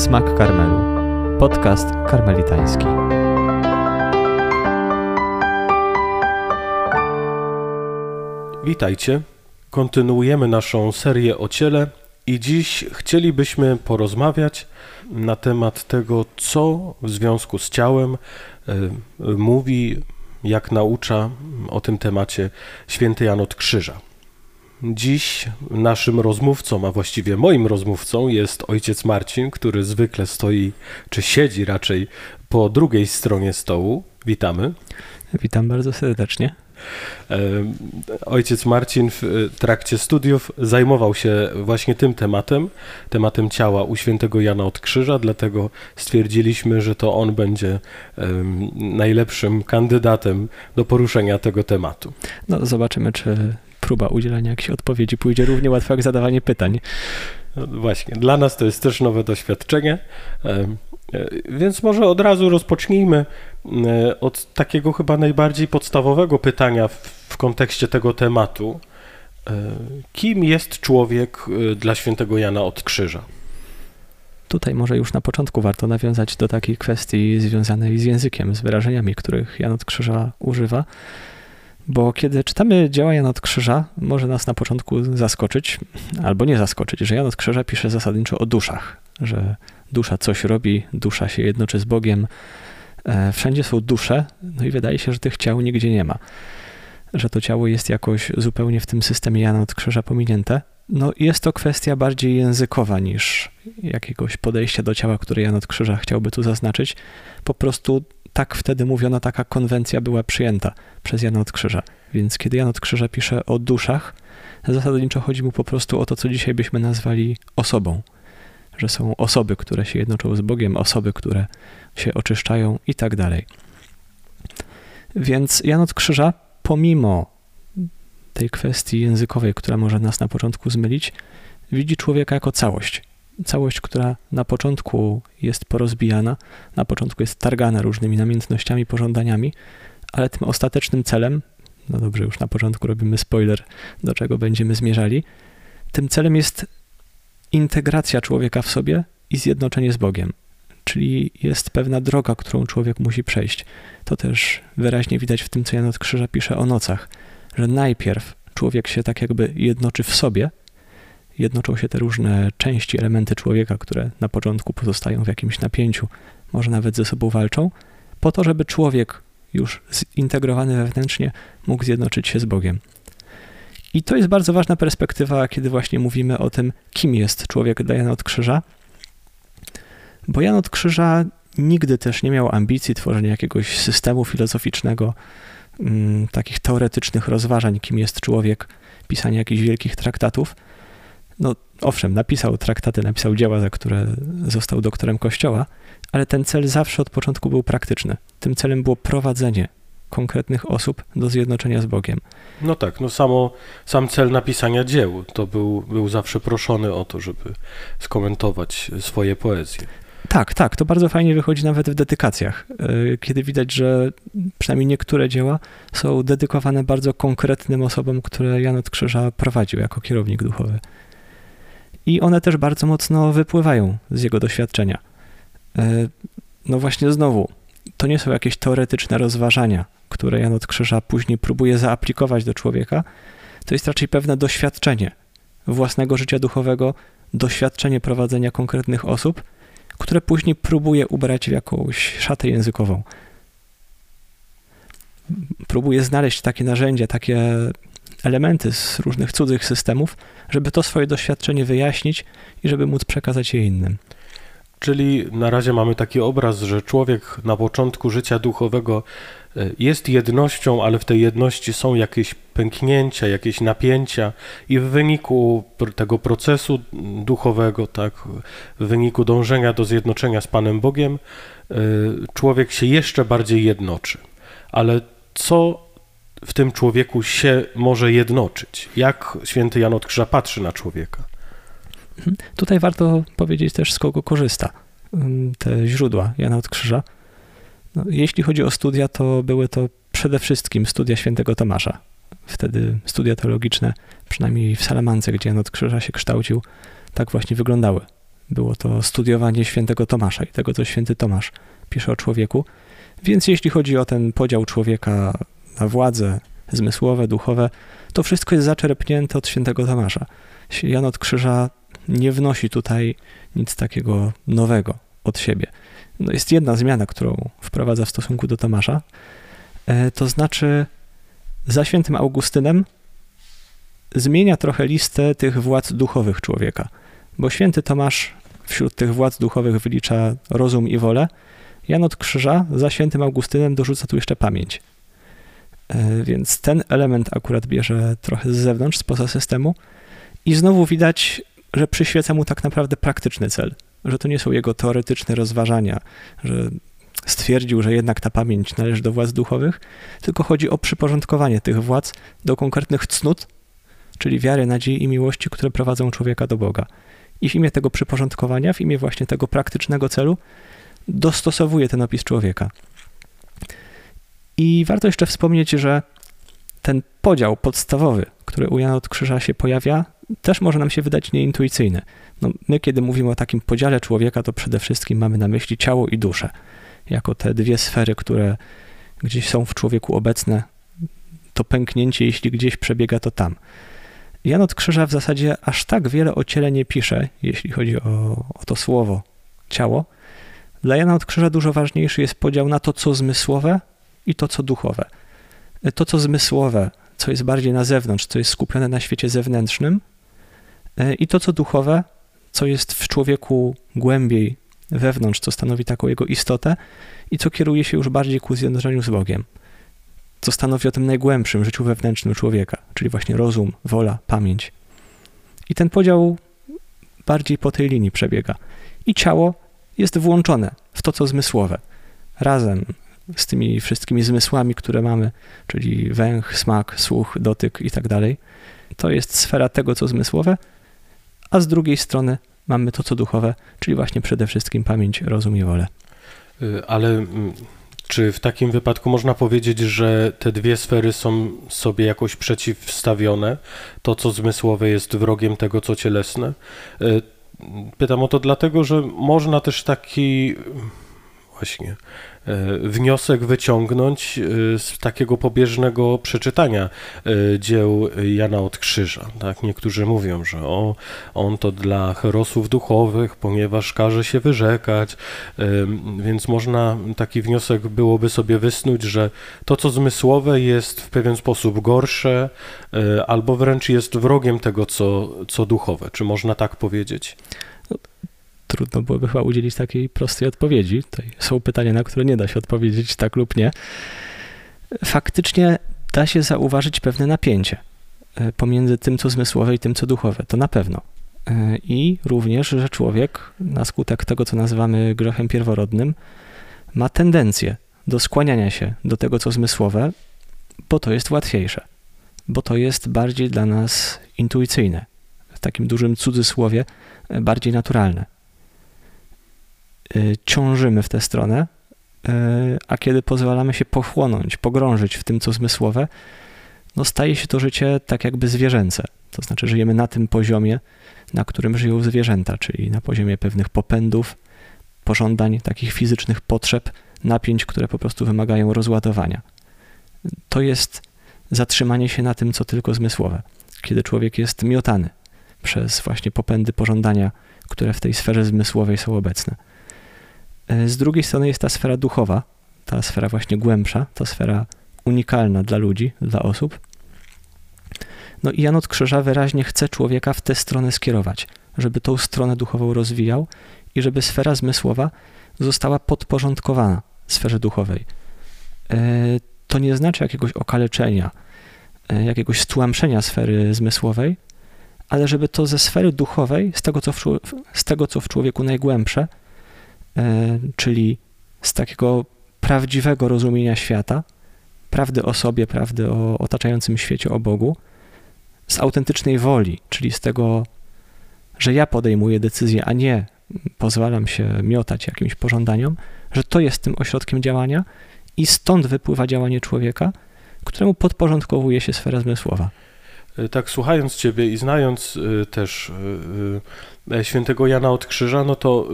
Smak Karmelu. Podcast karmelitański. Witajcie. Kontynuujemy naszą serię o ciele i dziś chcielibyśmy porozmawiać na temat tego, co w związku z ciałem e, mówi, jak naucza o tym temacie święty Jan od Krzyża. Dziś naszym rozmówcą, a właściwie moim rozmówcą jest ojciec Marcin, który zwykle stoi, czy siedzi raczej po drugiej stronie stołu. Witamy. Witam bardzo serdecznie. E, ojciec Marcin w trakcie studiów zajmował się właśnie tym tematem, tematem ciała u świętego Jana od Krzyża, dlatego stwierdziliśmy, że to on będzie najlepszym kandydatem do poruszenia tego tematu. No, zobaczymy, czy próba udzielenia jakiejś odpowiedzi pójdzie równie łatwo jak zadawanie pytań. No, właśnie, dla nas to jest też nowe doświadczenie. E, więc może od razu rozpocznijmy e, od takiego chyba najbardziej podstawowego pytania w, w kontekście tego tematu. E, kim jest człowiek dla świętego Jana od Krzyża? Tutaj może już na początku warto nawiązać do takiej kwestii związanej z językiem, z wyrażeniami, których Jan od Krzyża używa. Bo kiedy czytamy dzieła Jana od Krzyża, może nas na początku zaskoczyć, albo nie zaskoczyć, że Jan od Krzyża pisze zasadniczo o duszach, że dusza coś robi, dusza się jednoczy z Bogiem. E, wszędzie są dusze, no i wydaje się, że tych ciał nigdzie nie ma. Że to ciało jest jakoś zupełnie w tym systemie Jana od Krzyża pominięte. No jest to kwestia bardziej językowa niż jakiegoś podejścia do ciała, które Jan od Krzyża chciałby tu zaznaczyć. Po prostu tak wtedy mówiono, taka konwencja była przyjęta przez Jana od Krzyża. Więc kiedy Jan od Krzyża pisze o duszach, zasadniczo chodzi mu po prostu o to, co dzisiaj byśmy nazwali osobą. Że są osoby, które się jednoczą z Bogiem, osoby, które się oczyszczają i tak dalej. Więc Jan od Krzyża, pomimo tej kwestii językowej, która może nas na początku zmylić, widzi człowieka jako całość całość, która na początku jest porozbijana, na początku jest targana różnymi namiętnościami, pożądaniami, ale tym ostatecznym celem, no dobrze, już na początku robimy spoiler, do czego będziemy zmierzali, tym celem jest integracja człowieka w sobie i zjednoczenie z Bogiem. Czyli jest pewna droga, którą człowiek musi przejść. To też wyraźnie widać w tym, co Jan od Krzyża pisze o nocach, że najpierw człowiek się tak jakby jednoczy w sobie, jednoczą się te różne części, elementy człowieka, które na początku pozostają w jakimś napięciu, może nawet ze sobą walczą, po to, żeby człowiek już zintegrowany wewnętrznie mógł zjednoczyć się z Bogiem. I to jest bardzo ważna perspektywa, kiedy właśnie mówimy o tym, kim jest człowiek dla Jana od Krzyża, bo Jan od Krzyża nigdy też nie miał ambicji tworzenia jakiegoś systemu filozoficznego, mm, takich teoretycznych rozważań, kim jest człowiek, pisania jakichś wielkich traktatów, no owszem, napisał traktaty, napisał dzieła, za które został doktorem Kościoła, ale ten cel zawsze od początku był praktyczny. Tym celem było prowadzenie konkretnych osób do zjednoczenia z Bogiem. No tak, no samo, sam cel napisania dzieł to był, był zawsze proszony o to, żeby skomentować swoje poezje. Tak, tak, to bardzo fajnie wychodzi nawet w dedykacjach, e, kiedy widać, że przynajmniej niektóre dzieła są dedykowane bardzo konkretnym osobom, które Jan od Krzyża prowadził jako kierownik duchowy i one też bardzo mocno wypływają z jego doświadczenia. E, no właśnie znowu, to nie są jakieś teoretyczne rozważania, które Jan od Krzyża później próbuje zaaplikować do człowieka, to jest raczej pewne doświadczenie własnego życia duchowego, doświadczenie prowadzenia konkretnych osób, które później próbuje ubrać w jakąś szatę językową. Próbuje znaleźć takie narzędzia, takie elementy z różnych cudzych systemów, żeby to swoje doświadczenie wyjaśnić i żeby móc przekazać je innym. Czyli na razie mamy taki obraz, że człowiek na początku życia duchowego e, jest jednością, ale w tej jedności są jakieś pęknięcia, jakieś napięcia, i w wyniku tego procesu duchowego, tak, w wyniku dążenia do zjednoczenia z Panem Bogiem, e, człowiek się jeszcze bardziej jednoczy. Ale co w tym człowieku się może jednoczyć? Jak święty Jan od Krzyża patrzy na człowieka? Mhm. Tutaj warto powiedzieć też, z kogo korzysta te źródła Jana od Krzyża. No, jeśli chodzi o studia, to były to przede wszystkim studia świętego Tomasza. Wtedy studia teologiczne, przynajmniej w Salamance, gdzie Jan od Krzyża się kształcił, tak właśnie wyglądały. Było to studiowanie świętego Tomasza i tego, co święty Tomasz pisze o człowieku. Więc jeśli chodzi o ten podział człowieka na władze zmysłowe, duchowe, to wszystko jest zaczerpnięte od świętego Tomasza. Jan od Krzyża nie wnosi tutaj nic takiego nowego od siebie. No jest jedna zmiana, którą wprowadza w stosunku do Tomasza, e, to znaczy za świętym Augustynem zmienia trochę listę tych władz duchowych człowieka, bo święty Tomasz wśród tych władz duchowych wylicza rozum i wolę, Jan od Krzyża za świętym Augustynem dorzuca tu jeszcze pamięć. E, więc ten element akurat bierze trochę z zewnątrz, spoza systemu i znowu widać, że przyświeca mu tak naprawdę praktyczny cel, że to nie są jego teoretyczne rozważania, że stwierdził, że jednak ta pamięć należy do władz duchowych, tylko chodzi o przyporządkowanie tych władz do konkretnych cnót, czyli wiary, nadziei i miłości, które prowadzą człowieka do Boga. I w imię tego przyporządkowania, w imię właśnie tego praktycznego celu, dostosowuje ten opis człowieka. I warto jeszcze wspomnieć, że ten podział podstawowy, który u Jana od Krzyża się pojawia, też może nam się wydać nieintuicyjny. No, my, kiedy mówimy o takim podziale człowieka, to przede wszystkim mamy na myśli ciało i duszę, jako te dwie sfery, które gdzieś są w człowieku obecne. To pęknięcie, jeśli gdzieś przebiega, to tam. Jan od Krzyża w zasadzie aż tak wiele o ciele nie pisze, jeśli chodzi o, o to słowo ciało. Dla Jana od Krzyża dużo ważniejszy jest podział na to, co zmysłowe i to, co duchowe. To, co zmysłowe, co jest bardziej na zewnątrz, co jest skupione na świecie zewnętrznym, e, i to, co duchowe, co jest w człowieku głębiej wewnątrz, co stanowi taką jego istotę i co kieruje się już bardziej ku zjednoczeniu z Bogiem, co stanowi o tym najgłębszym życiu wewnętrznym człowieka, czyli właśnie rozum, wola, pamięć. I ten podział bardziej po tej linii przebiega. I ciało jest włączone w to, co zmysłowe. Razem z tymi wszystkimi zmysłami, które mamy, czyli węch, smak, słuch, dotyk i tak dalej. To jest sfera tego, co zmysłowe, a z drugiej strony mamy to, co duchowe, czyli właśnie przede wszystkim pamięć, rozum i wolę. Y, ale mm, czy w takim wypadku można powiedzieć, że te dwie sfery są sobie jakoś przeciwstawione? To, co zmysłowe, jest wrogiem tego, co cielesne? Y, pytam o to dlatego, że można też taki właśnie E, wniosek wyciągnąć e, z takiego pobieżnego przeczytania e, dzieł Jana od Krzyża. Tak? Niektórzy mówią, że o, on to dla herosów duchowych, ponieważ każe się wyrzekać, więc można taki wniosek byłoby sobie wysnuć, że to, co zmysłowe jest w pewien sposób gorsze, albo wręcz jest wrogiem tego, co, co duchowe. Czy można tak powiedzieć? Trudno byłoby chyba udzielić takiej prostej odpowiedzi. Tutaj są pytania, na które nie da się odpowiedzieć tak lub nie. Faktycznie da się zauważyć pewne napięcie e, pomiędzy tym, co zmysłowe i tym, co duchowe. To na pewno. E, I również, że człowiek na skutek tego, co nazywamy grzechem pierworodnym, ma tendencję do skłaniania się do tego, co zmysłowe, bo to jest łatwiejsze, bo to jest bardziej dla nas intuicyjne, w takim dużym cudzysłowie, e, bardziej naturalne. Y, ciążymy w tę stronę, y, a kiedy pozwalamy się pochłonąć, pogrążyć w tym, co zmysłowe, no staje się to życie tak jakby zwierzęce. To znaczy żyjemy na tym poziomie, na którym żyją zwierzęta, czyli na poziomie pewnych popędów, pożądań, takich fizycznych potrzeb, napięć, które po prostu wymagają rozładowania. To jest zatrzymanie się na tym, co tylko zmysłowe, kiedy człowiek jest miotany przez właśnie popędy pożądania, które w tej sferze zmysłowej są obecne. E, z drugiej strony jest ta sfera duchowa, ta sfera właśnie głębsza, ta sfera unikalna dla ludzi, dla osób. No i Jan od Krzyża wyraźnie chce człowieka w tę stronę skierować, żeby tą stronę duchową rozwijał i żeby sfera zmysłowa została podporządkowana sferze duchowej. E, to nie znaczy jakiegoś okaleczenia, e, jakiegoś stłamszenia sfery zmysłowej, ale żeby to ze sfery duchowej, z tego co w, z tego, co w człowieku najgłębsze, czyli z takiego prawdziwego rozumienia świata, prawdy o sobie, prawdy o otaczającym świecie, o Bogu, z autentycznej woli, czyli z tego, że ja podejmuję decyzję, a nie pozwalam się miotać jakimś pożądaniom, że to jest tym ośrodkiem działania i stąd wypływa działanie człowieka, któremu podporządkowuje się sfera zmysłowa. Tak słuchając Ciebie i znając też świętego Jana od Krzyża, no to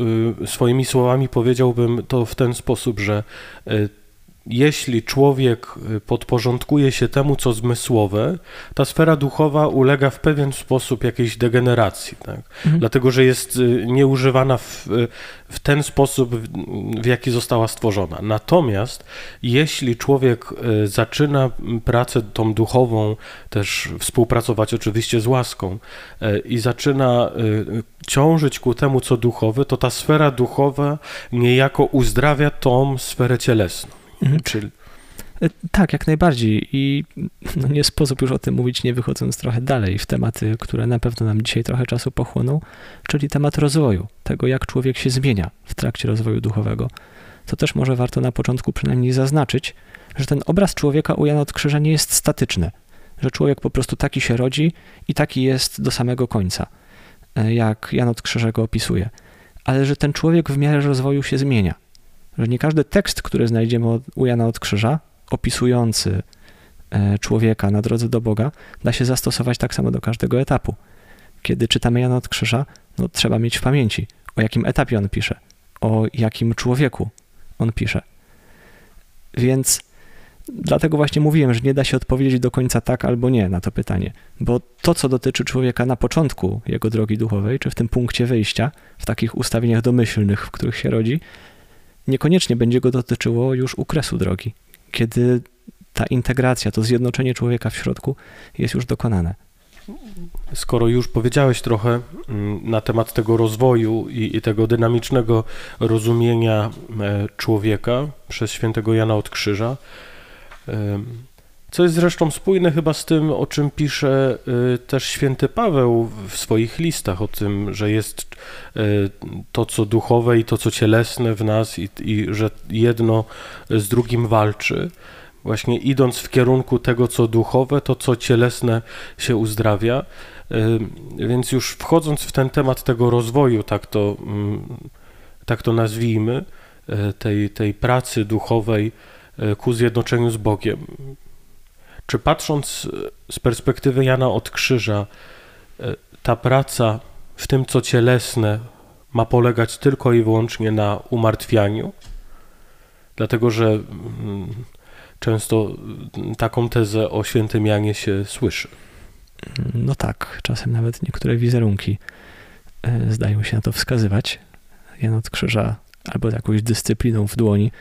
swoimi słowami powiedziałbym to w ten sposób, że jeśli człowiek y, podporządkuje się temu, co zmysłowe, ta sfera duchowa ulega w pewien sposób jakiejś degeneracji, tak? Mhm. dlatego że jest y, nieużywana w, y, w ten sposób, w jaki została stworzona. Natomiast jeśli człowiek zaczyna pracę tą duchową, też współpracować oczywiście z łaską i zaczyna ciążyć ku temu, co duchowe, to ta sfera duchowa niejako uzdrawia tą sferę cielesną. Mhm. Czyli... E, tak, jak najbardziej. I no nie sposób już o tym mówić, nie wychodząc trochę dalej w tematy, które na pewno nam dzisiaj trochę czasu pochłoną, czyli temat rozwoju, tego jak człowiek się zmienia w trakcie rozwoju duchowego. To też może warto na początku przynajmniej zaznaczyć, że ten obraz człowieka u Jana od Krzyża nie jest statyczny, że człowiek po prostu taki się rodzi i taki jest do samego końca, e, jak Jan od Krzyża go opisuje, ale że ten człowiek w miarę rozwoju się zmienia że nie każdy tekst, który znajdziemy u Jana od Krzyża, opisujący e, człowieka na drodze do Boga, da się zastosować tak samo do każdego etapu. Kiedy czytamy Jana od Krzyża, no, trzeba mieć w pamięci, o jakim etapie on pisze, o jakim człowieku on pisze. Więc dlatego właśnie mówiłem, że nie da się odpowiedzieć do końca tak albo nie na to pytanie, bo to, co dotyczy człowieka na początku jego drogi duchowej, czy w tym punkcie wyjścia, w takich ustawieniach domyślnych, w których się rodzi, niekoniecznie będzie go dotyczyło już u kresu drogi, kiedy ta integracja, to zjednoczenie człowieka w środku jest już dokonane. Skoro już powiedziałeś trochę mm, na temat tego rozwoju i, i tego dynamicznego rozumienia e, człowieka przez świętego Jana od Krzyża, co jest zresztą spójne chyba z tym, o czym pisze y, też święty Paweł w swoich listach, o tym, że jest y, to, co duchowe i to, co cielesne w nas i, i że jedno z drugim walczy. Właśnie idąc w kierunku tego, co duchowe, to, co cielesne się uzdrawia. Y, więc już wchodząc w ten temat tego rozwoju, tak to, mm, tak to nazwijmy, tej, tej pracy duchowej ku zjednoczeniu z Bogiem, czy patrząc e, z perspektywy Jana od Krzyża, e, ta praca w tym, co cielesne, ma polegać tylko i wyłącznie na umartwianiu? Dlatego, że mm, często mm, taką tezę o świętym Janie się słyszy. No tak, czasem nawet niektóre wizerunki e, zdają się na to wskazywać. Jan od Krzyża albo jakąś dyscypliną w dłoni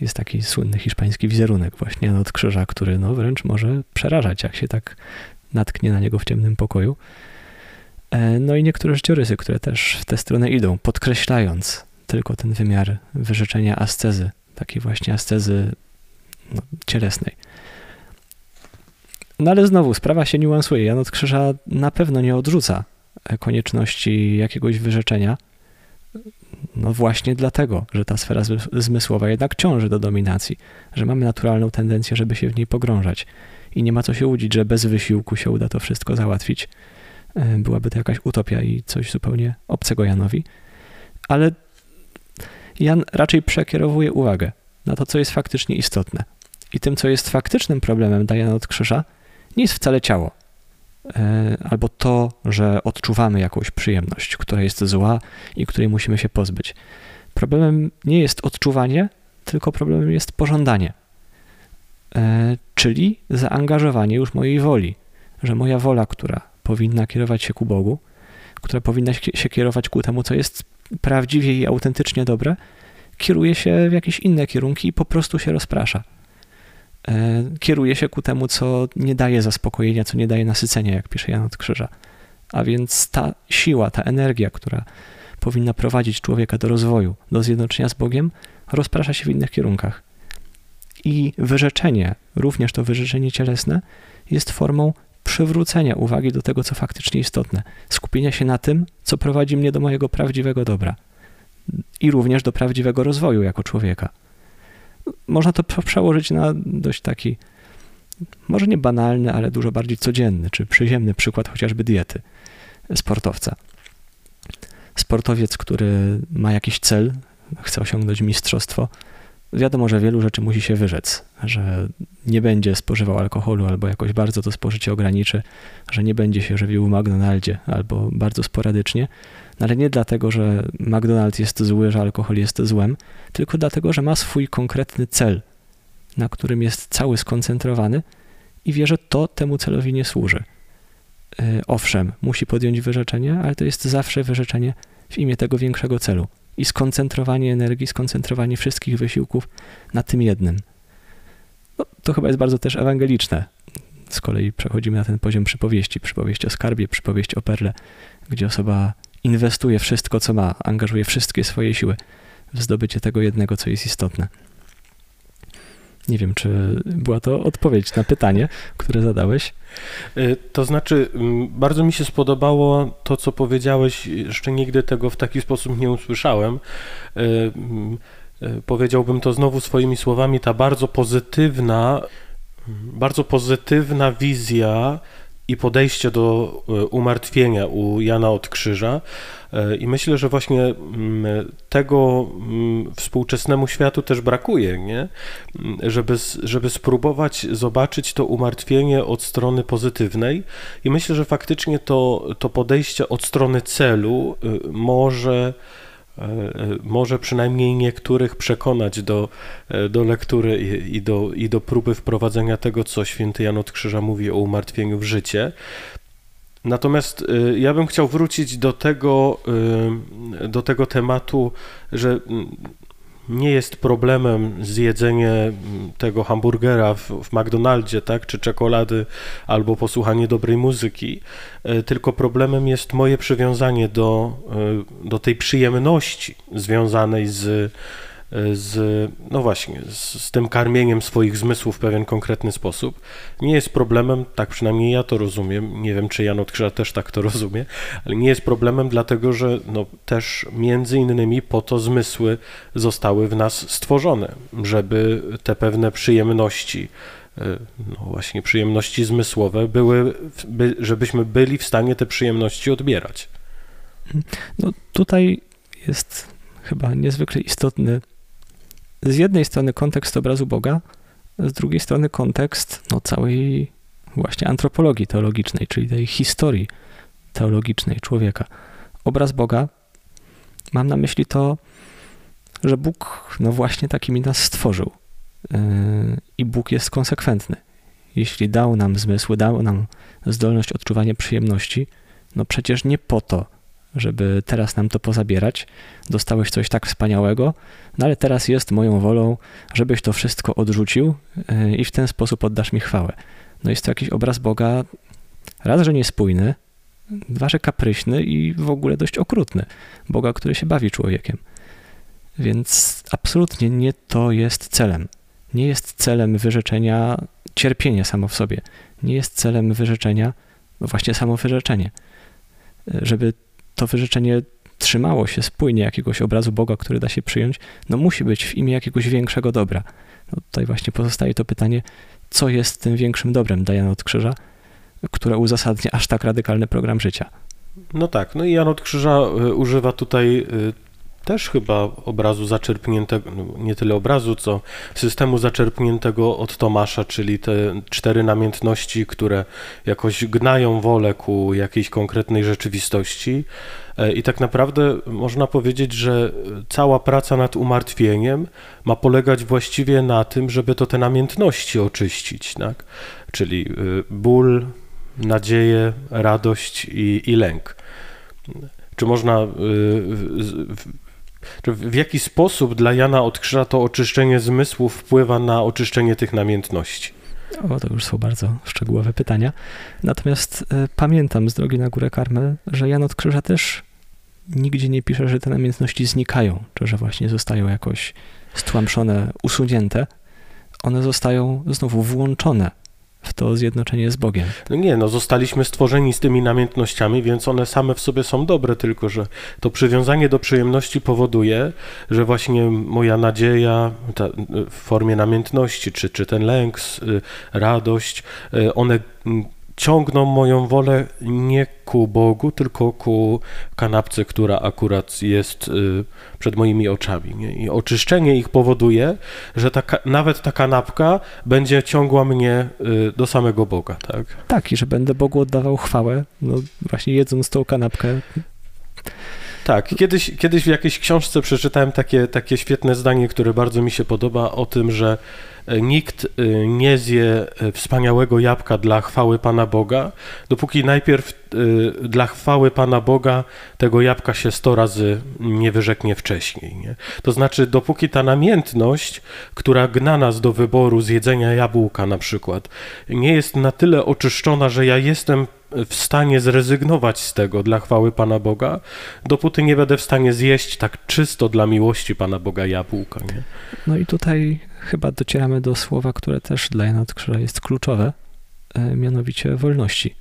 jest taki słynny hiszpański wizerunek właśnie od krzyża, który no wręcz może przerażać, jak się tak natknie na niego w ciemnym pokoju. E, no i niektóre życiorysy, które też w tę stronę idą, podkreślając tylko ten wymiar wyrzeczenia ascezy, takiej właśnie ascezy no, cielesnej. No ale znowu, sprawa się niuansuje. Jan od Krzyża na pewno nie odrzuca konieczności jakiegoś wyrzeczenia, no właśnie dlatego, że ta sfera zmysłowa jednak ciąży do dominacji, że mamy naturalną tendencję, żeby się w niej pogrążać. I nie ma co się łudzić, że bez wysiłku się uda to wszystko załatwić. E, byłaby to jakaś utopia i coś zupełnie obcego Janowi. Ale Jan raczej przekierowuje uwagę na to, co jest faktycznie istotne. I tym, co jest faktycznym problemem dla Jana od Krzyża, nie jest wcale ciało, albo to, że odczuwamy jakąś przyjemność, która jest zła i której musimy się pozbyć. Problemem nie jest odczuwanie, tylko problemem jest pożądanie, e, czyli zaangażowanie już mojej woli, że moja wola, która powinna kierować się ku Bogu, która powinna się kierować ku temu, co jest prawdziwie i autentycznie dobre, kieruje się w jakieś inne kierunki i po prostu się rozprasza. E, kieruje się ku temu, co nie daje zaspokojenia, co nie daje nasycenia, jak pisze Jan od Krzyża. A więc ta siła, ta energia, która powinna prowadzić człowieka do rozwoju, do zjednoczenia z Bogiem, rozprasza się w innych kierunkach. I wyrzeczenie, również to wyrzeczenie cielesne, jest formą przywrócenia uwagi do tego, co faktycznie istotne, skupienia się na tym, co prowadzi mnie do mojego prawdziwego dobra i również do prawdziwego rozwoju jako człowieka można to przełożyć na dość taki, może nie banalny, ale dużo bardziej codzienny, czy przyziemny przykład chociażby diety sportowca. Sportowiec, który ma jakiś cel, chce osiągnąć mistrzostwo, wiadomo, że wielu rzeczy musi się wyrzec, że nie będzie spożywał alkoholu albo jakoś bardzo to spożycie ograniczy, że nie będzie się żywił w McDonaldzie albo bardzo sporadycznie, ale nie dlatego, że McDonald's jest zły, że alkohol jest złem, tylko dlatego, że ma swój konkretny cel, na którym jest cały skoncentrowany i wie, że to temu celowi nie służy. Y, owszem, musi podjąć wyrzeczenie, ale to jest zawsze wyrzeczenie w imię tego większego celu i skoncentrowanie energii, skoncentrowanie wszystkich wysiłków na tym jednym. No, to chyba jest bardzo też ewangeliczne. Z kolei przechodzimy na ten poziom przypowieści, przypowieść o skarbie, przypowieść o perle, gdzie osoba inwestuje wszystko, co ma, angażuje wszystkie swoje siły w zdobycie tego jednego, co jest istotne. Nie wiem, czy była to odpowiedź na pytanie, które zadałeś. Y, to znaczy, mm, bardzo mi się spodobało to, co powiedziałeś. Jeszcze nigdy tego w taki sposób nie usłyszałem. Y, mm, y, powiedziałbym to znowu swoimi słowami, ta bardzo pozytywna, bardzo pozytywna wizja i podejście do e, umartwienia u Jana od Krzyża. E, I myślę, że właśnie mm, tego mm, współczesnemu światu też brakuje, nie? Mm, żeby, żeby spróbować zobaczyć to umartwienie od strony pozytywnej. I myślę, że faktycznie to, to podejście od strony celu y, może może przynajmniej niektórych przekonać do, e, do lektury i, i, do, i do próby wprowadzenia tego, co święty Jan od Krzyża mówi o umartwieniu w życie. Natomiast ja bym chciał wrócić do tego, do tego tematu, że nie jest problemem zjedzenie tego hamburgera w, w McDonaldzie, tak, czy czekolady, albo posłuchanie dobrej muzyki, e, tylko problemem jest moje przywiązanie do, e, do tej przyjemności związanej z z, no właśnie, z, z, tym karmieniem swoich zmysłów w pewien konkretny sposób, nie jest problemem, tak przynajmniej ja to rozumiem, nie wiem czy Jan od Krzyża też tak to rozumie, ale nie jest problemem dlatego, że no, też między innymi po to zmysły zostały w nas stworzone, żeby te pewne przyjemności, e, no właśnie przyjemności zmysłowe były, by, żebyśmy byli w stanie te przyjemności odbierać. No tutaj jest chyba niezwykle istotny z jednej strony kontekst obrazu Boga, z drugiej strony kontekst no, całej właśnie antropologii teologicznej, czyli tej historii teologicznej człowieka. Obraz Boga, mam na myśli to, że Bóg no właśnie takimi nas stworzył. Yy, I Bóg jest konsekwentny. Jeśli dał nam zmysły, dał nam zdolność odczuwania przyjemności, no przecież nie po to, żeby teraz nam to pozabierać. Dostałeś coś tak wspaniałego, no ale teraz jest moją wolą, żebyś to wszystko odrzucił e, i w ten sposób oddasz mi chwałę. No jest to jakiś obraz Boga, raz, że niespójny, dwa, że kapryśny i w ogóle dość okrutny. Boga, który się bawi człowiekiem. Więc absolutnie nie to jest celem. Nie jest celem wyrzeczenia cierpienia samo w sobie. Nie jest celem wyrzeczenia no właśnie samo wyrzeczenie. E, żeby to wyrzeczenie trzymało się spójnie jakiegoś obrazu Boga, który da się przyjąć, no musi być w imię jakiegoś większego dobra. No tutaj właśnie pozostaje to pytanie, co jest tym większym dobrem Dajana od Krzyża, które uzasadnia aż tak radykalny program życia. No tak, no i Jan od Krzyża y, używa tutaj y, też chyba obrazu zaczerpniętego, no nie tyle obrazu, co systemu zaczerpniętego od Tomasza, czyli te cztery namiętności, które jakoś gnają wolę ku jakiejś konkretnej rzeczywistości. E, I tak naprawdę można powiedzieć, że cała praca nad umartwieniem ma polegać właściwie na tym, żeby to te namiętności oczyścić, tak? czyli y, ból, nadzieję, radość i, i lęk. Czy można w jaki sposób dla Jana od Krzyża to oczyszczenie zmysłów wpływa na oczyszczenie tych namiętności? O, to już są bardzo szczegółowe pytania. Natomiast y, pamiętam z drogi na górę Karmel, że Jan od Krzyża też nigdzie nie pisze, że te namiętności znikają, czy że właśnie zostają jakoś stłamszone, usunięte. One zostają znowu włączone w to zjednoczenie z Bogiem. No nie, no zostaliśmy stworzeni z tymi namiętnościami, więc one same w sobie są dobre, tylko że to przywiązanie do przyjemności powoduje, że właśnie moja nadzieja ta, w formie namiętności, czy, czy ten lęk, y, radość, y, one ciągną moją wolę nie ku Bogu, tylko ku kanapce, która akurat jest y, przed moimi oczami. Nie? I oczyszczenie ich powoduje, że ta, nawet ta kanapka będzie ciągła mnie y, do samego Boga. Tak? tak, i że będę Bogu oddawał chwałę, no właśnie jedząc tą kanapkę. Tak, kiedyś, kiedyś w jakiejś książce przeczytałem takie, takie świetne zdanie, które bardzo mi się podoba, o tym, że nikt e, nie zje e, wspaniałego jabłka dla chwały Pana Boga, dopóki najpierw dla chwały Pana Boga tego jabłka się sto razy nie wyrzeknie wcześniej. Nie? To znaczy, dopóki ta namiętność, która gna nas do wyboru zjedzenia jabłka na przykład, nie jest na tyle oczyszczona, że ja jestem w stanie zrezygnować z tego dla chwały Pana Boga, dopóty nie będę w stanie zjeść tak czysto dla miłości Pana Boga jabłka. Nie? No i tutaj chyba docieramy do słowa, które też dla Jana Krzyża jest kluczowe, e, mianowicie wolności.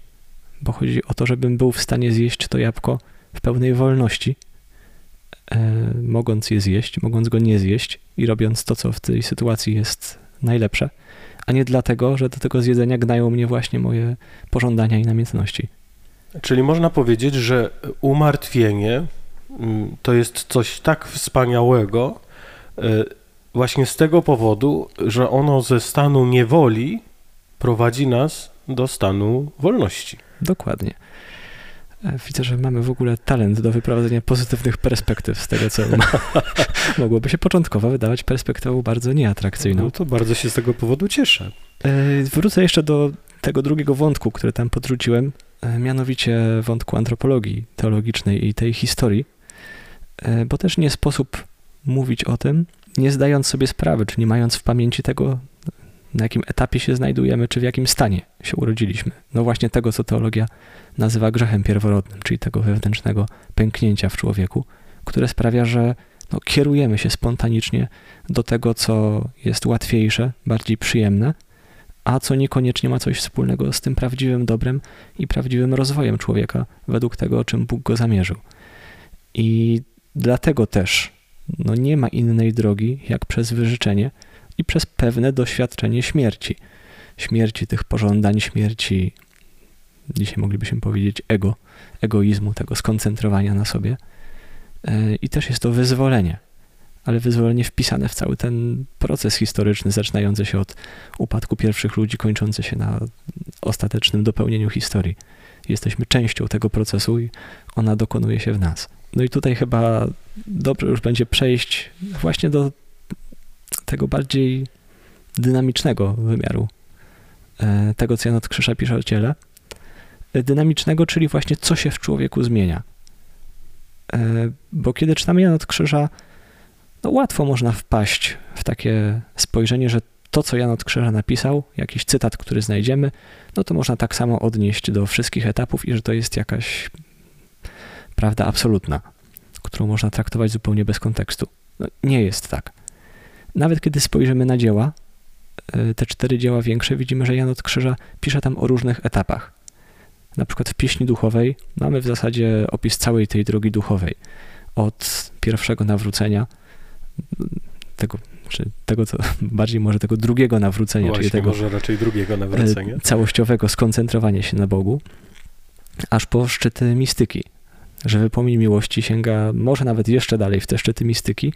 Bo chodzi o to, żebym był w stanie zjeść to jabłko w pełnej wolności, e, mogąc je zjeść, mogąc go nie zjeść i robiąc to, co w tej sytuacji jest najlepsze a nie dlatego, że do tego zjedzenia gnają mnie właśnie moje pożądania i namiętności. Czyli można powiedzieć, że umartwienie mm, to jest coś tak wspaniałego, e, właśnie z tego powodu, że ono ze stanu niewoli prowadzi nas do stanu wolności. Dokładnie. E, widzę, że mamy w ogóle talent do wyprowadzenia pozytywnych perspektyw z tego, co mogłoby się początkowo wydawać perspektywą bardzo nieatrakcyjną. No to bardzo się z tego powodu cieszę. E, wrócę jeszcze do tego drugiego wątku, który tam podrzuciłem, e, mianowicie wątku antropologii teologicznej i tej historii, bo też nie sposób mówić o tym, nie zdając sobie sprawy, czy nie mając w pamięci tego, na jakim etapie się znajdujemy, czy w jakim stanie się urodziliśmy. No właśnie tego, co teologia nazywa grzechem pierworodnym, czyli tego wewnętrznego pęknięcia w człowieku, które sprawia, że no, kierujemy się spontanicznie do tego, co jest łatwiejsze, bardziej przyjemne, a co niekoniecznie ma coś wspólnego z tym prawdziwym dobrem i prawdziwym rozwojem człowieka według tego, czym Bóg go zamierzył. I dlatego też no, nie ma innej drogi, jak przez wyżyczenie i przez pewne doświadczenie śmierci. Śmierci tych pożądań, śmierci dzisiaj moglibyśmy powiedzieć ego, egoizmu, tego skoncentrowania na sobie. E, I też jest to wyzwolenie, ale wyzwolenie wpisane w cały ten proces historyczny, zaczynający się od upadku pierwszych ludzi, kończący się na ostatecznym dopełnieniu historii. Jesteśmy częścią tego procesu i ona dokonuje się w nas. No i tutaj chyba dobrze już będzie przejść właśnie do tego bardziej dynamicznego wymiaru e, tego, co Jan od Krzyża pisze o ciele, dynamicznego, czyli właśnie co się w człowieku zmienia. E, bo kiedy czytamy Jan od Krzyża, no łatwo można wpaść w takie spojrzenie, że to, co Jan od Krzyża napisał, jakiś cytat, który znajdziemy, no to można tak samo odnieść do wszystkich etapów i że to jest jakaś prawda absolutna, którą można traktować zupełnie bez kontekstu. No, nie jest tak. Nawet kiedy spojrzymy na dzieła, e, te cztery dzieła większe, widzimy, że Jan od Krzyża pisze tam o różnych etapach. Na przykład w pieśni duchowej mamy w zasadzie opis całej tej drogi duchowej. Od pierwszego nawrócenia, tego, czy tego, co bardziej może tego drugiego nawrócenia, Właśnie, czyli tego może raczej drugiego nawrócenia. E, całościowego skoncentrowania się na Bogu, aż po szczyty mistyki. Że wypomnij miłości sięga może nawet jeszcze dalej w te szczyty mistyki,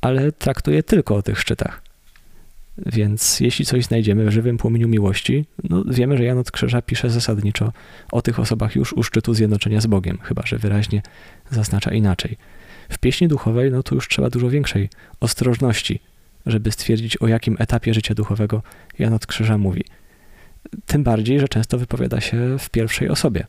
ale traktuje tylko o tych szczytach. Więc jeśli coś znajdziemy w żywym płomieniu miłości, no wiemy, że Jan od Krzyża pisze zasadniczo o tych osobach już u szczytu zjednoczenia z Bogiem, chyba że wyraźnie zaznacza inaczej. W pieśni duchowej, no to już trzeba dużo większej ostrożności, żeby stwierdzić, o jakim etapie życia duchowego Jan od Krzyża mówi. Tym bardziej, że często wypowiada się w pierwszej osobie,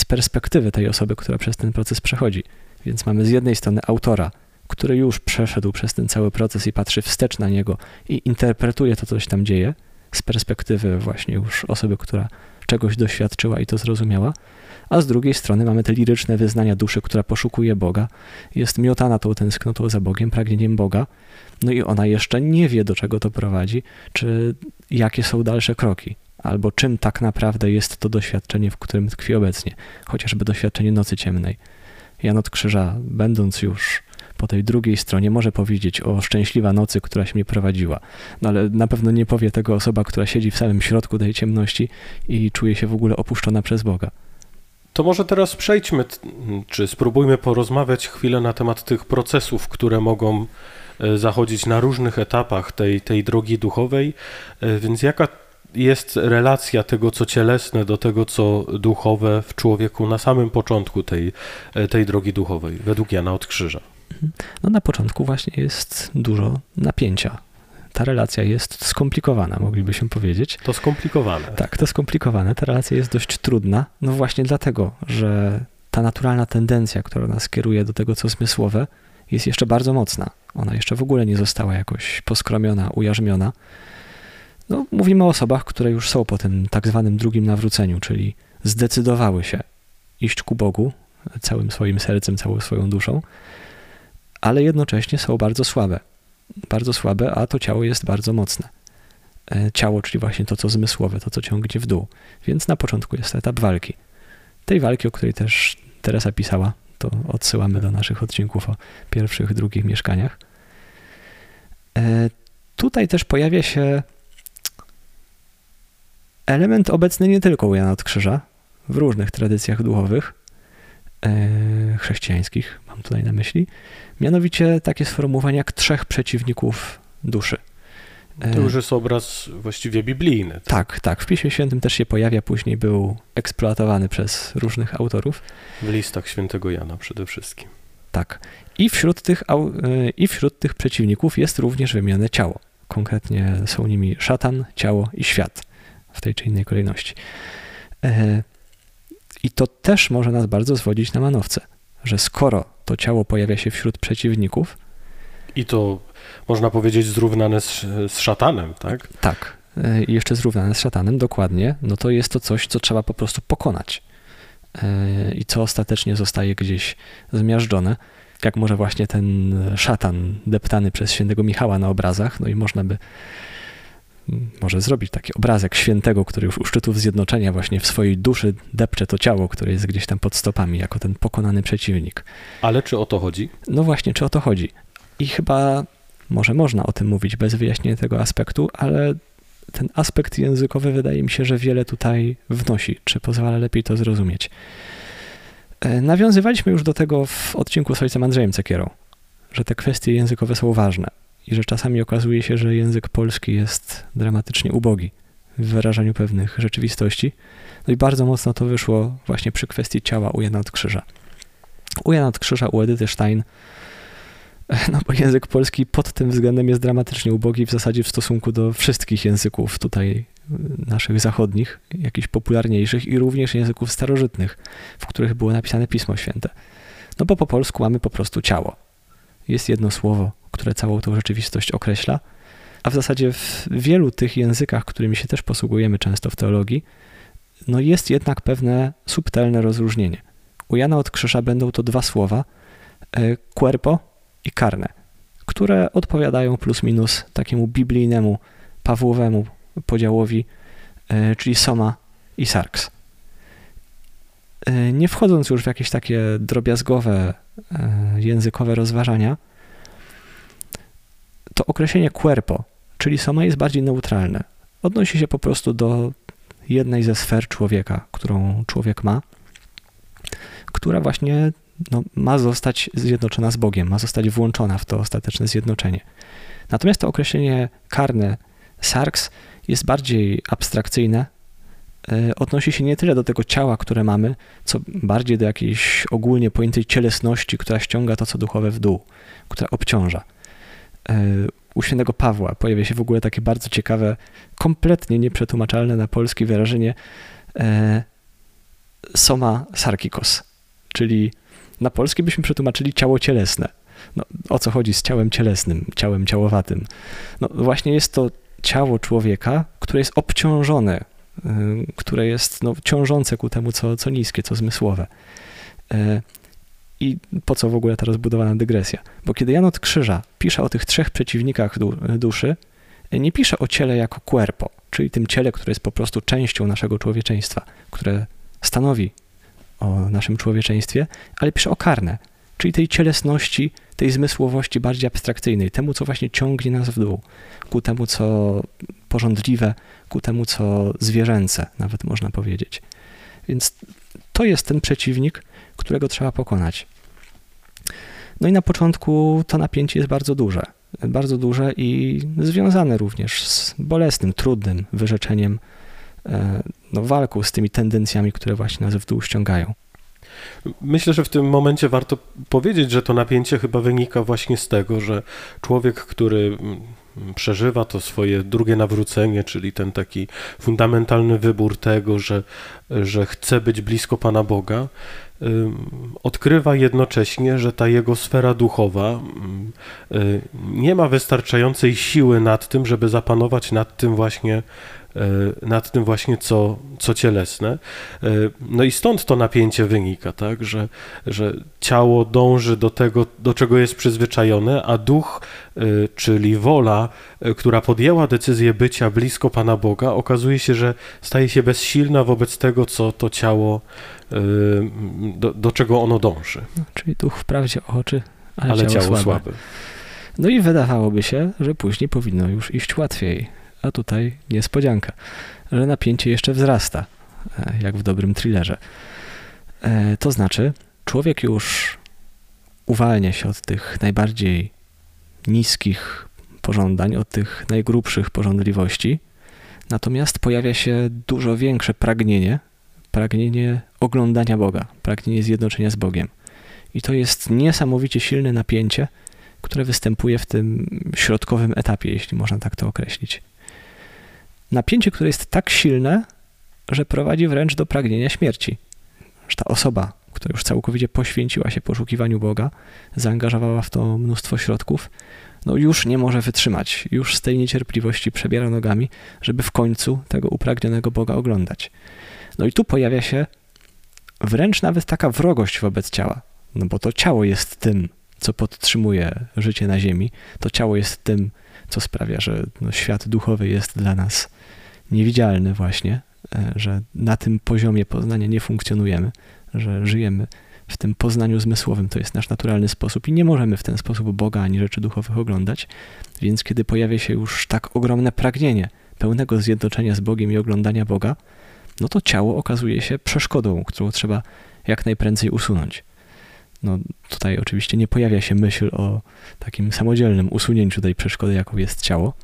z perspektywy tej osoby, która przez ten proces przechodzi. Więc mamy z jednej strony autora, który już przeszedł przez ten cały proces i patrzy wstecz na niego i interpretuje to, co się tam dzieje, z perspektywy właśnie już osoby, która czegoś doświadczyła i to zrozumiała, a z drugiej strony mamy te liryczne wyznania duszy, która poszukuje Boga, jest miotana tą tęsknotą za Bogiem, pragnieniem Boga, no i ona jeszcze nie wie, do czego to prowadzi, czy jakie są dalsze kroki, albo czym tak naprawdę jest to doświadczenie, w którym tkwi obecnie, chociażby doświadczenie nocy ciemnej. Jan od Krzyża, będąc już po tej drugiej stronie może powiedzieć o szczęśliwa nocy, która się mnie prowadziła, no ale na pewno nie powie tego osoba, która siedzi w samym środku tej ciemności i czuje się w ogóle opuszczona przez Boga. To może teraz przejdźmy, czy spróbujmy porozmawiać chwilę na temat tych procesów, które mogą e, zachodzić na różnych etapach tej, tej drogi duchowej. E, więc jaka jest relacja tego, co cielesne, do tego, co duchowe w człowieku na samym początku tej, e, tej drogi duchowej, według Jana od Krzyża? No na początku właśnie jest dużo napięcia. Ta relacja jest skomplikowana, moglibyśmy powiedzieć. To skomplikowane. Tak, to skomplikowane. Ta relacja jest dość trudna, no właśnie dlatego, że ta naturalna tendencja, która nas kieruje do tego, co zmysłowe, jest jeszcze bardzo mocna. Ona jeszcze w ogóle nie została jakoś poskromiona, ujarzmiona. No, mówimy o osobach, które już są po tym tak zwanym drugim nawróceniu, czyli zdecydowały się iść ku Bogu całym swoim sercem, całą swoją duszą, ale jednocześnie są bardzo słabe. Bardzo słabe, a to ciało jest bardzo mocne. E, ciało, czyli właśnie to, co zmysłowe, to, co ciągnie w dół. Więc na początku jest etap walki. Tej walki, o której też Teresa pisała, to odsyłamy do naszych odcinków o pierwszych, drugich mieszkaniach. E, tutaj też pojawia się element obecny nie tylko u Jana od Krzyża, w różnych tradycjach duchowych, e, chrześcijańskich, mam tutaj na myśli, mianowicie takie sformułowanie jak trzech przeciwników duszy. E, to już jest obraz właściwie biblijny. Tak? tak, tak. W Piśmie Świętym też się pojawia, później był eksploatowany przez różnych autorów. W listach świętego Jana przede wszystkim. Tak. I wśród tych, e, i wśród tych przeciwników jest również wymienione ciało. Konkretnie są nimi szatan, ciało i świat w tej czy innej kolejności. E, I to też może nas bardzo zwodzić na manowce, że skoro to ciało pojawia się wśród przeciwników. I to można powiedzieć zrównane z, z szatanem, tak? Tak. E, I jeszcze zrównane z szatanem, dokładnie. No to jest to coś, co trzeba po prostu pokonać. E, I co ostatecznie zostaje gdzieś zmiażdżone jak może właśnie ten szatan deptany przez świętego Michała na obrazach, no i można by może zrobić taki obrazek świętego, który już u szczytów zjednoczenia właśnie w swojej duszy depcze to ciało, które jest gdzieś tam pod stopami, jako ten pokonany przeciwnik. Ale czy o to chodzi? No właśnie, czy o to chodzi? I chyba może można o tym mówić bez wyjaśnienia tego aspektu, ale ten aspekt językowy wydaje mi się, że wiele tutaj wnosi, czy pozwala lepiej to zrozumieć. E, nawiązywaliśmy już do tego w odcinku z ojcem Andrzejem Cekierą, że te kwestie językowe są ważne i że czasami okazuje się, że język polski jest dramatycznie ubogi w wyrażaniu pewnych rzeczywistości. No i bardzo mocno to wyszło właśnie przy kwestii ciała u Jana od Krzyża. U Jana Krzyża, u Edyty Stein, no bo język polski pod tym względem jest dramatycznie ubogi w zasadzie w stosunku do wszystkich języków tutaj y, naszych zachodnich, jakichś popularniejszych i również języków starożytnych, w których było napisane Pismo Święte. No bo po polsku mamy po prostu ciało. Jest jedno słowo, które całą tą rzeczywistość określa, a w zasadzie w wielu tych językach, którymi się też posługujemy często w teologii, no jest jednak pewne subtelne rozróżnienie. U Jana od Krzyża będą to dwa słowa, e, cuerpo i carne, które odpowiadają plus minus takiemu biblijnemu, Pawłowemu podziałowi, e, czyli soma i sarx. E, nie wchodząc już w jakieś takie drobiazgowe językowe rozważania, to określenie cuerpo, czyli soma jest bardziej neutralne. Odnosi się po prostu do jednej ze sfer człowieka, którą człowiek ma, która właśnie no, ma zostać zjednoczona z Bogiem, ma zostać włączona w to ostateczne zjednoczenie. Natomiast to określenie karne, sarx, jest bardziej abstrakcyjne, e, odnosi się nie tyle do tego ciała, które mamy, co bardziej do jakiejś ogólnie pojętej cielesności, która ściąga to, co duchowe w dół, która obciąża. E, u świętego Pawła pojawia się w ogóle takie bardzo ciekawe, kompletnie nieprzetłumaczalne na polski wyrażenie e, soma sarkikos, czyli na polski byśmy przetłumaczyli ciało cielesne. No, o co chodzi z ciałem cielesnym, ciałem ciałowatym? No właśnie jest to ciało człowieka, które jest obciążone, e, które jest no, ciążące ku temu, co, co niskie, co zmysłowe. I po co w ogóle ta rozbudowana dygresja? Bo kiedy Jan od Krzyża pisze o tych trzech przeciwnikach duszy, nie pisze o ciele jako cuerpo, czyli tym ciele, które jest po prostu częścią naszego człowieczeństwa, które stanowi o naszym człowieczeństwie, ale pisze o karne, czyli tej cielesności, tej zmysłowości bardziej abstrakcyjnej, temu, co właśnie ciągnie nas w dół, ku temu, co porządliwe, ku temu, co zwierzęce, nawet można powiedzieć. Więc to jest ten przeciwnik, którego trzeba pokonać. No i na początku to napięcie jest bardzo duże. Bardzo duże i związane również z bolesnym, trudnym wyrzeczeniem e, no, walką z tymi tendencjami, które właśnie nas w dół ściągają. Myślę, że w tym momencie warto powiedzieć, że to napięcie chyba wynika właśnie z tego, że człowiek, który mm, przeżywa to swoje drugie nawrócenie, czyli ten taki fundamentalny wybór tego, że, że chce być blisko Pana Boga, odkrywa jednocześnie, że ta jego sfera duchowa y, nie ma wystarczającej siły nad tym, żeby zapanować nad tym właśnie nad tym właśnie, co, co cielesne. E, no i stąd to napięcie wynika, tak, że, że ciało dąży do tego, do czego jest przyzwyczajone, a duch, e, czyli wola, która podjęła decyzję bycia blisko Pana Boga, okazuje się, że staje się bezsilna wobec tego, co to ciało, do, do czego ono dąży. No, czyli duch wprawdzie oczy, ale, ale ciało, ciało słabe. No i wydawałoby się, że później powinno już iść łatwiej a tutaj niespodzianka, że napięcie jeszcze wzrasta, e, jak w dobrym thrillerze. E, to znaczy, człowiek już uwalnia się od tych najbardziej niskich pożądań, od tych najgrubszych pożądliwości, natomiast pojawia się dużo większe pragnienie, pragnienie oglądania Boga, pragnienie zjednoczenia z Bogiem. I to jest niesamowicie silne napięcie, które występuje w tym środkowym etapie, jeśli można tak to określić. Napięcie, które jest tak silne, że prowadzi wręcz do pragnienia śmierci. Że ta osoba, która już całkowicie poświęciła się poszukiwaniu Boga, zaangażowała w to mnóstwo środków, no już nie może wytrzymać, już z tej niecierpliwości przebiera nogami, żeby w końcu tego upragnionego Boga oglądać. No i tu pojawia się wręcz nawet taka wrogość wobec ciała, no bo to ciało jest tym, co podtrzymuje życie na ziemi, to ciało jest tym, co sprawia, że no, świat duchowy jest dla nas niewidzialny właśnie, e, że na tym poziomie poznania nie funkcjonujemy, że żyjemy w tym poznaniu zmysłowym, to jest nasz naturalny sposób i nie możemy w ten sposób Boga ani rzeczy duchowych oglądać. Więc kiedy pojawia się już tak ogromne pragnienie pełnego zjednoczenia z Bogiem i oglądania Boga, no to ciało okazuje się przeszkodą, którą trzeba jak najprędzej usunąć. No, tutaj oczywiście nie pojawia się myśl o takim samodzielnym usunięciu tej przeszkody, jaką jest ciało.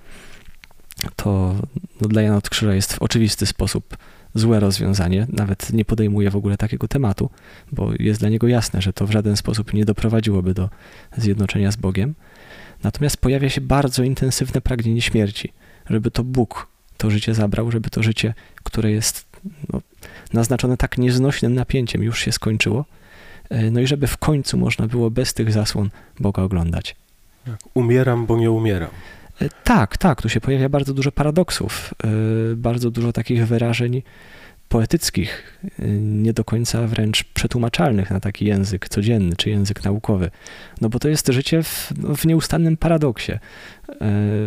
To no, dla Jana od Krzyża jest w oczywisty sposób złe rozwiązanie. Nawet nie podejmuje w ogóle takiego tematu, bo jest dla niego jasne, że to w żaden sposób nie doprowadziłoby do zjednoczenia z Bogiem. Natomiast pojawia się bardzo intensywne pragnienie śmierci, żeby to Bóg to życie zabrał, żeby to życie, które jest no, naznaczone tak nieznośnym napięciem, już się skończyło E, no i żeby w końcu można było bez tych zasłon Boga oglądać. Umieram, bo nie umieram. E, tak, tak, tu się pojawia bardzo dużo paradoksów, e, bardzo dużo takich wyrażeń poetyckich, nie do końca wręcz przetłumaczalnych na taki język codzienny czy język naukowy. No bo to jest życie w, no, w nieustannym paradoksie,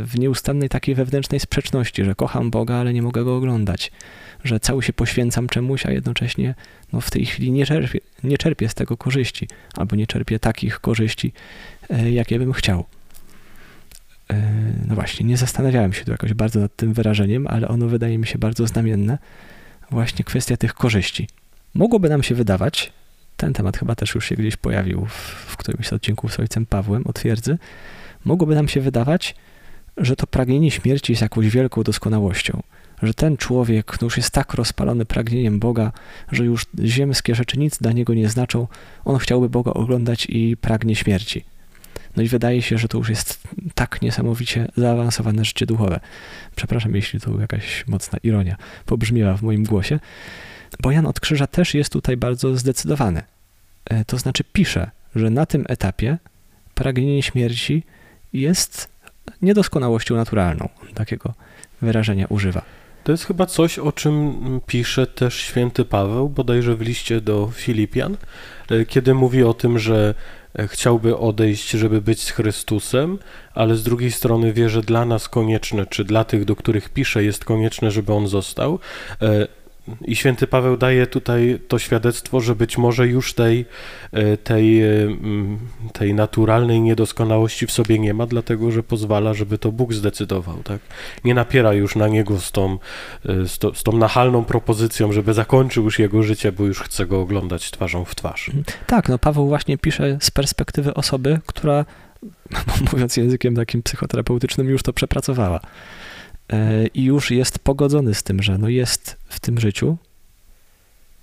w nieustannej takiej wewnętrznej sprzeczności, że kocham Boga, ale nie mogę go oglądać że cały się poświęcam czemuś, a jednocześnie no, w tej chwili nie czerpię, nie czerpię z tego korzyści, albo nie czerpię takich korzyści, e, jakie bym chciał. E, no właśnie, nie zastanawiałem się tu jakoś bardzo nad tym wyrażeniem, ale ono wydaje mi się bardzo znamienne. Właśnie kwestia tych korzyści. Mogłoby nam się wydawać, ten temat chyba też już się gdzieś pojawił w, w którymś z odcinków z ojcem Pawłem o twierdzy, mogłoby nam się wydawać, że to pragnienie śmierci jest jakąś wielką doskonałością, że ten człowiek no już jest tak rozpalony pragnieniem Boga, że już ziemskie rzeczy nic dla niego nie znaczą, on chciałby Boga oglądać i pragnie śmierci. No i wydaje się, że to już jest tak niesamowicie zaawansowane życie duchowe. Przepraszam, jeśli to jakaś mocna ironia pobrzmiała w moim głosie, bo Jan od Krzyża też jest tutaj bardzo zdecydowany. E, to znaczy pisze, że na tym etapie pragnienie śmierci jest niedoskonałością naturalną. Takiego wyrażenia używa. To jest chyba coś, o czym pisze też święty Paweł, bodajże w liście do Filipian, e, kiedy mówi o tym, że chciałby odejść, żeby być z Chrystusem, ale z drugiej strony wie, że dla nas konieczne, czy dla tych, do których pisze, jest konieczne, żeby on został. I święty Paweł daje tutaj to świadectwo, że być może już tej, e, tej, e, tej naturalnej niedoskonałości w sobie nie ma, dlatego że pozwala, żeby to Bóg zdecydował. Tak? Nie napiera już na niego z tą, e, z, to, z tą nachalną propozycją, żeby zakończył już jego życie, bo już chce go oglądać twarzą w twarz. Tak, no Paweł właśnie pisze z perspektywy osoby, która, mówiąc językiem takim psychoterapeutycznym, już to przepracowała. E, i już jest pogodzony z tym, że no jest w tym życiu.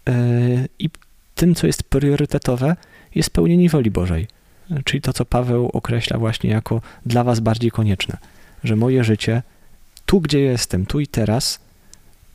E, i tym, co jest priorytetowe, jest pełnienie woli Bożej. Czyli to, co Paweł określa właśnie jako dla was bardziej konieczne, że moje życie tu, gdzie jestem, tu i teraz,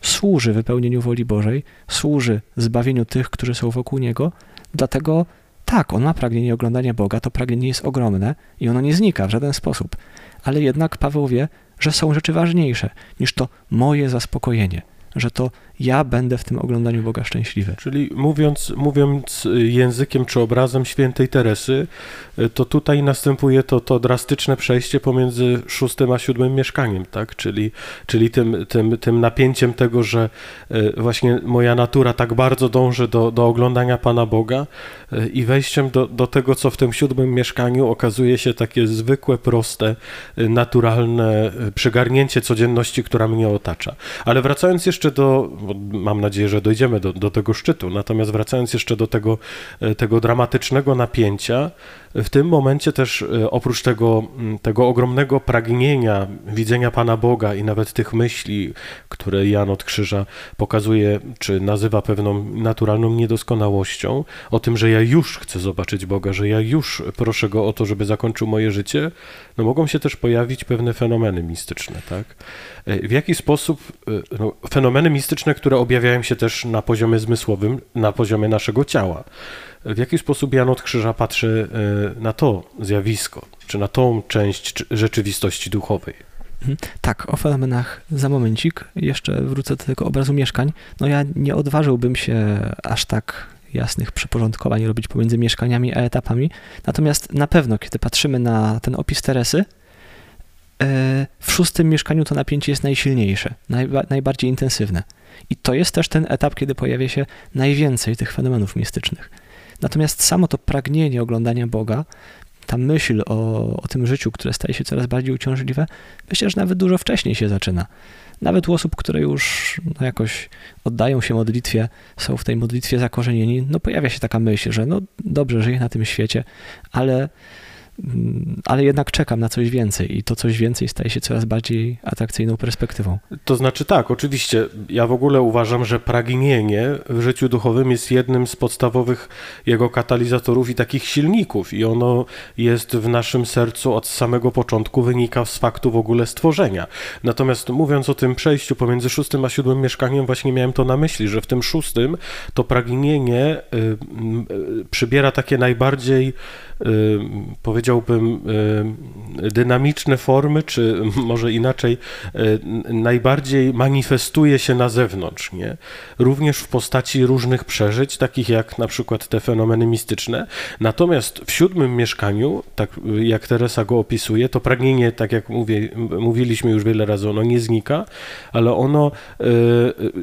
służy wypełnieniu woli Bożej, służy zbawieniu tych, którzy są wokół Niego, dlatego tak, on ma pragnienie oglądania Boga, to pragnienie jest ogromne i ono nie znika w żaden sposób. Ale jednak Paweł wie, że są rzeczy ważniejsze niż to moje zaspokojenie, że to ja będę w tym oglądaniu Boga szczęśliwy. Czyli mówiąc, mówiąc językiem czy obrazem świętej Teresy, to tutaj następuje to, to drastyczne przejście pomiędzy szóstym a siódmym mieszkaniem, tak? Czyli, czyli tym, tym, tym napięciem tego, że e, właśnie moja natura tak bardzo dąży do, do oglądania Pana Boga i wejściem do, do tego, co w tym siódmym mieszkaniu okazuje się takie zwykłe, proste, naturalne przygarnięcie codzienności, która mnie otacza. Ale wracając jeszcze do, mam nadzieję, że dojdziemy do, do tego szczytu. Natomiast wracając jeszcze do tego, e, tego dramatycznego napięcia, w tym momencie też e, oprócz tego, tego ogromnego pragnienia widzenia Pana Boga i nawet tych myśli, które Jan od Krzyża pokazuje, czy nazywa pewną naturalną niedoskonałością, o tym, że ja już chcę zobaczyć Boga, że ja już proszę Go o to, żeby zakończył moje życie, no mogą się też pojawić pewne fenomeny mistyczne, tak? E, w jaki sposób e, no, fenomeny mistyczne, które objawiają się też na poziomie zmysłowym, na poziomie naszego ciała. W jaki sposób Jan od Krzyża patrzy e, na to zjawisko, czy na tą część rzeczywistości duchowej? Mhm. Tak, o fenomenach za momencik. Jeszcze wrócę do tego obrazu mieszkań. No ja nie odważyłbym się aż tak jasnych przyporządkowań robić pomiędzy mieszkaniami a etapami. Natomiast na pewno, kiedy patrzymy na ten opis Teresy, E, w szóstym mieszkaniu to napięcie jest najsilniejsze, najba, najbardziej intensywne. I to jest też ten etap, kiedy pojawia się najwięcej tych fenomenów mistycznych. Natomiast samo to pragnienie oglądania Boga, ta myśl o, o tym życiu, które staje się coraz bardziej uciążliwe, myślę, że nawet dużo wcześniej się zaczyna. Nawet u osób, które już no, jakoś oddają się modlitwie, są w tej modlitwie zakorzenieni, no pojawia się taka myśl, że no dobrze, żyję na tym świecie, ale ale jednak czekam na coś więcej i to coś więcej staje się coraz bardziej atrakcyjną perspektywą. To znaczy tak, oczywiście. Ja w ogóle uważam, że pragnienie w życiu duchowym jest jednym z podstawowych jego katalizatorów i takich silników i ono jest w naszym sercu od samego początku, wynika z faktu w ogóle stworzenia. Natomiast mówiąc o tym przejściu pomiędzy szóstym a siódmym mieszkaniem, właśnie miałem to na myśli, że w tym szóstym to pragnienie y, y, przybiera takie najbardziej powiedziałbym, y, dynamiczne formy, czy może inaczej, y, najbardziej manifestuje się na zewnątrz, nie? Również w postaci różnych przeżyć, takich jak na przykład te fenomeny mistyczne. Natomiast w siódmym mieszkaniu, tak jak Teresa go opisuje, to pragnienie, tak jak mówię, mówiliśmy już wiele razy, ono nie znika, ale ono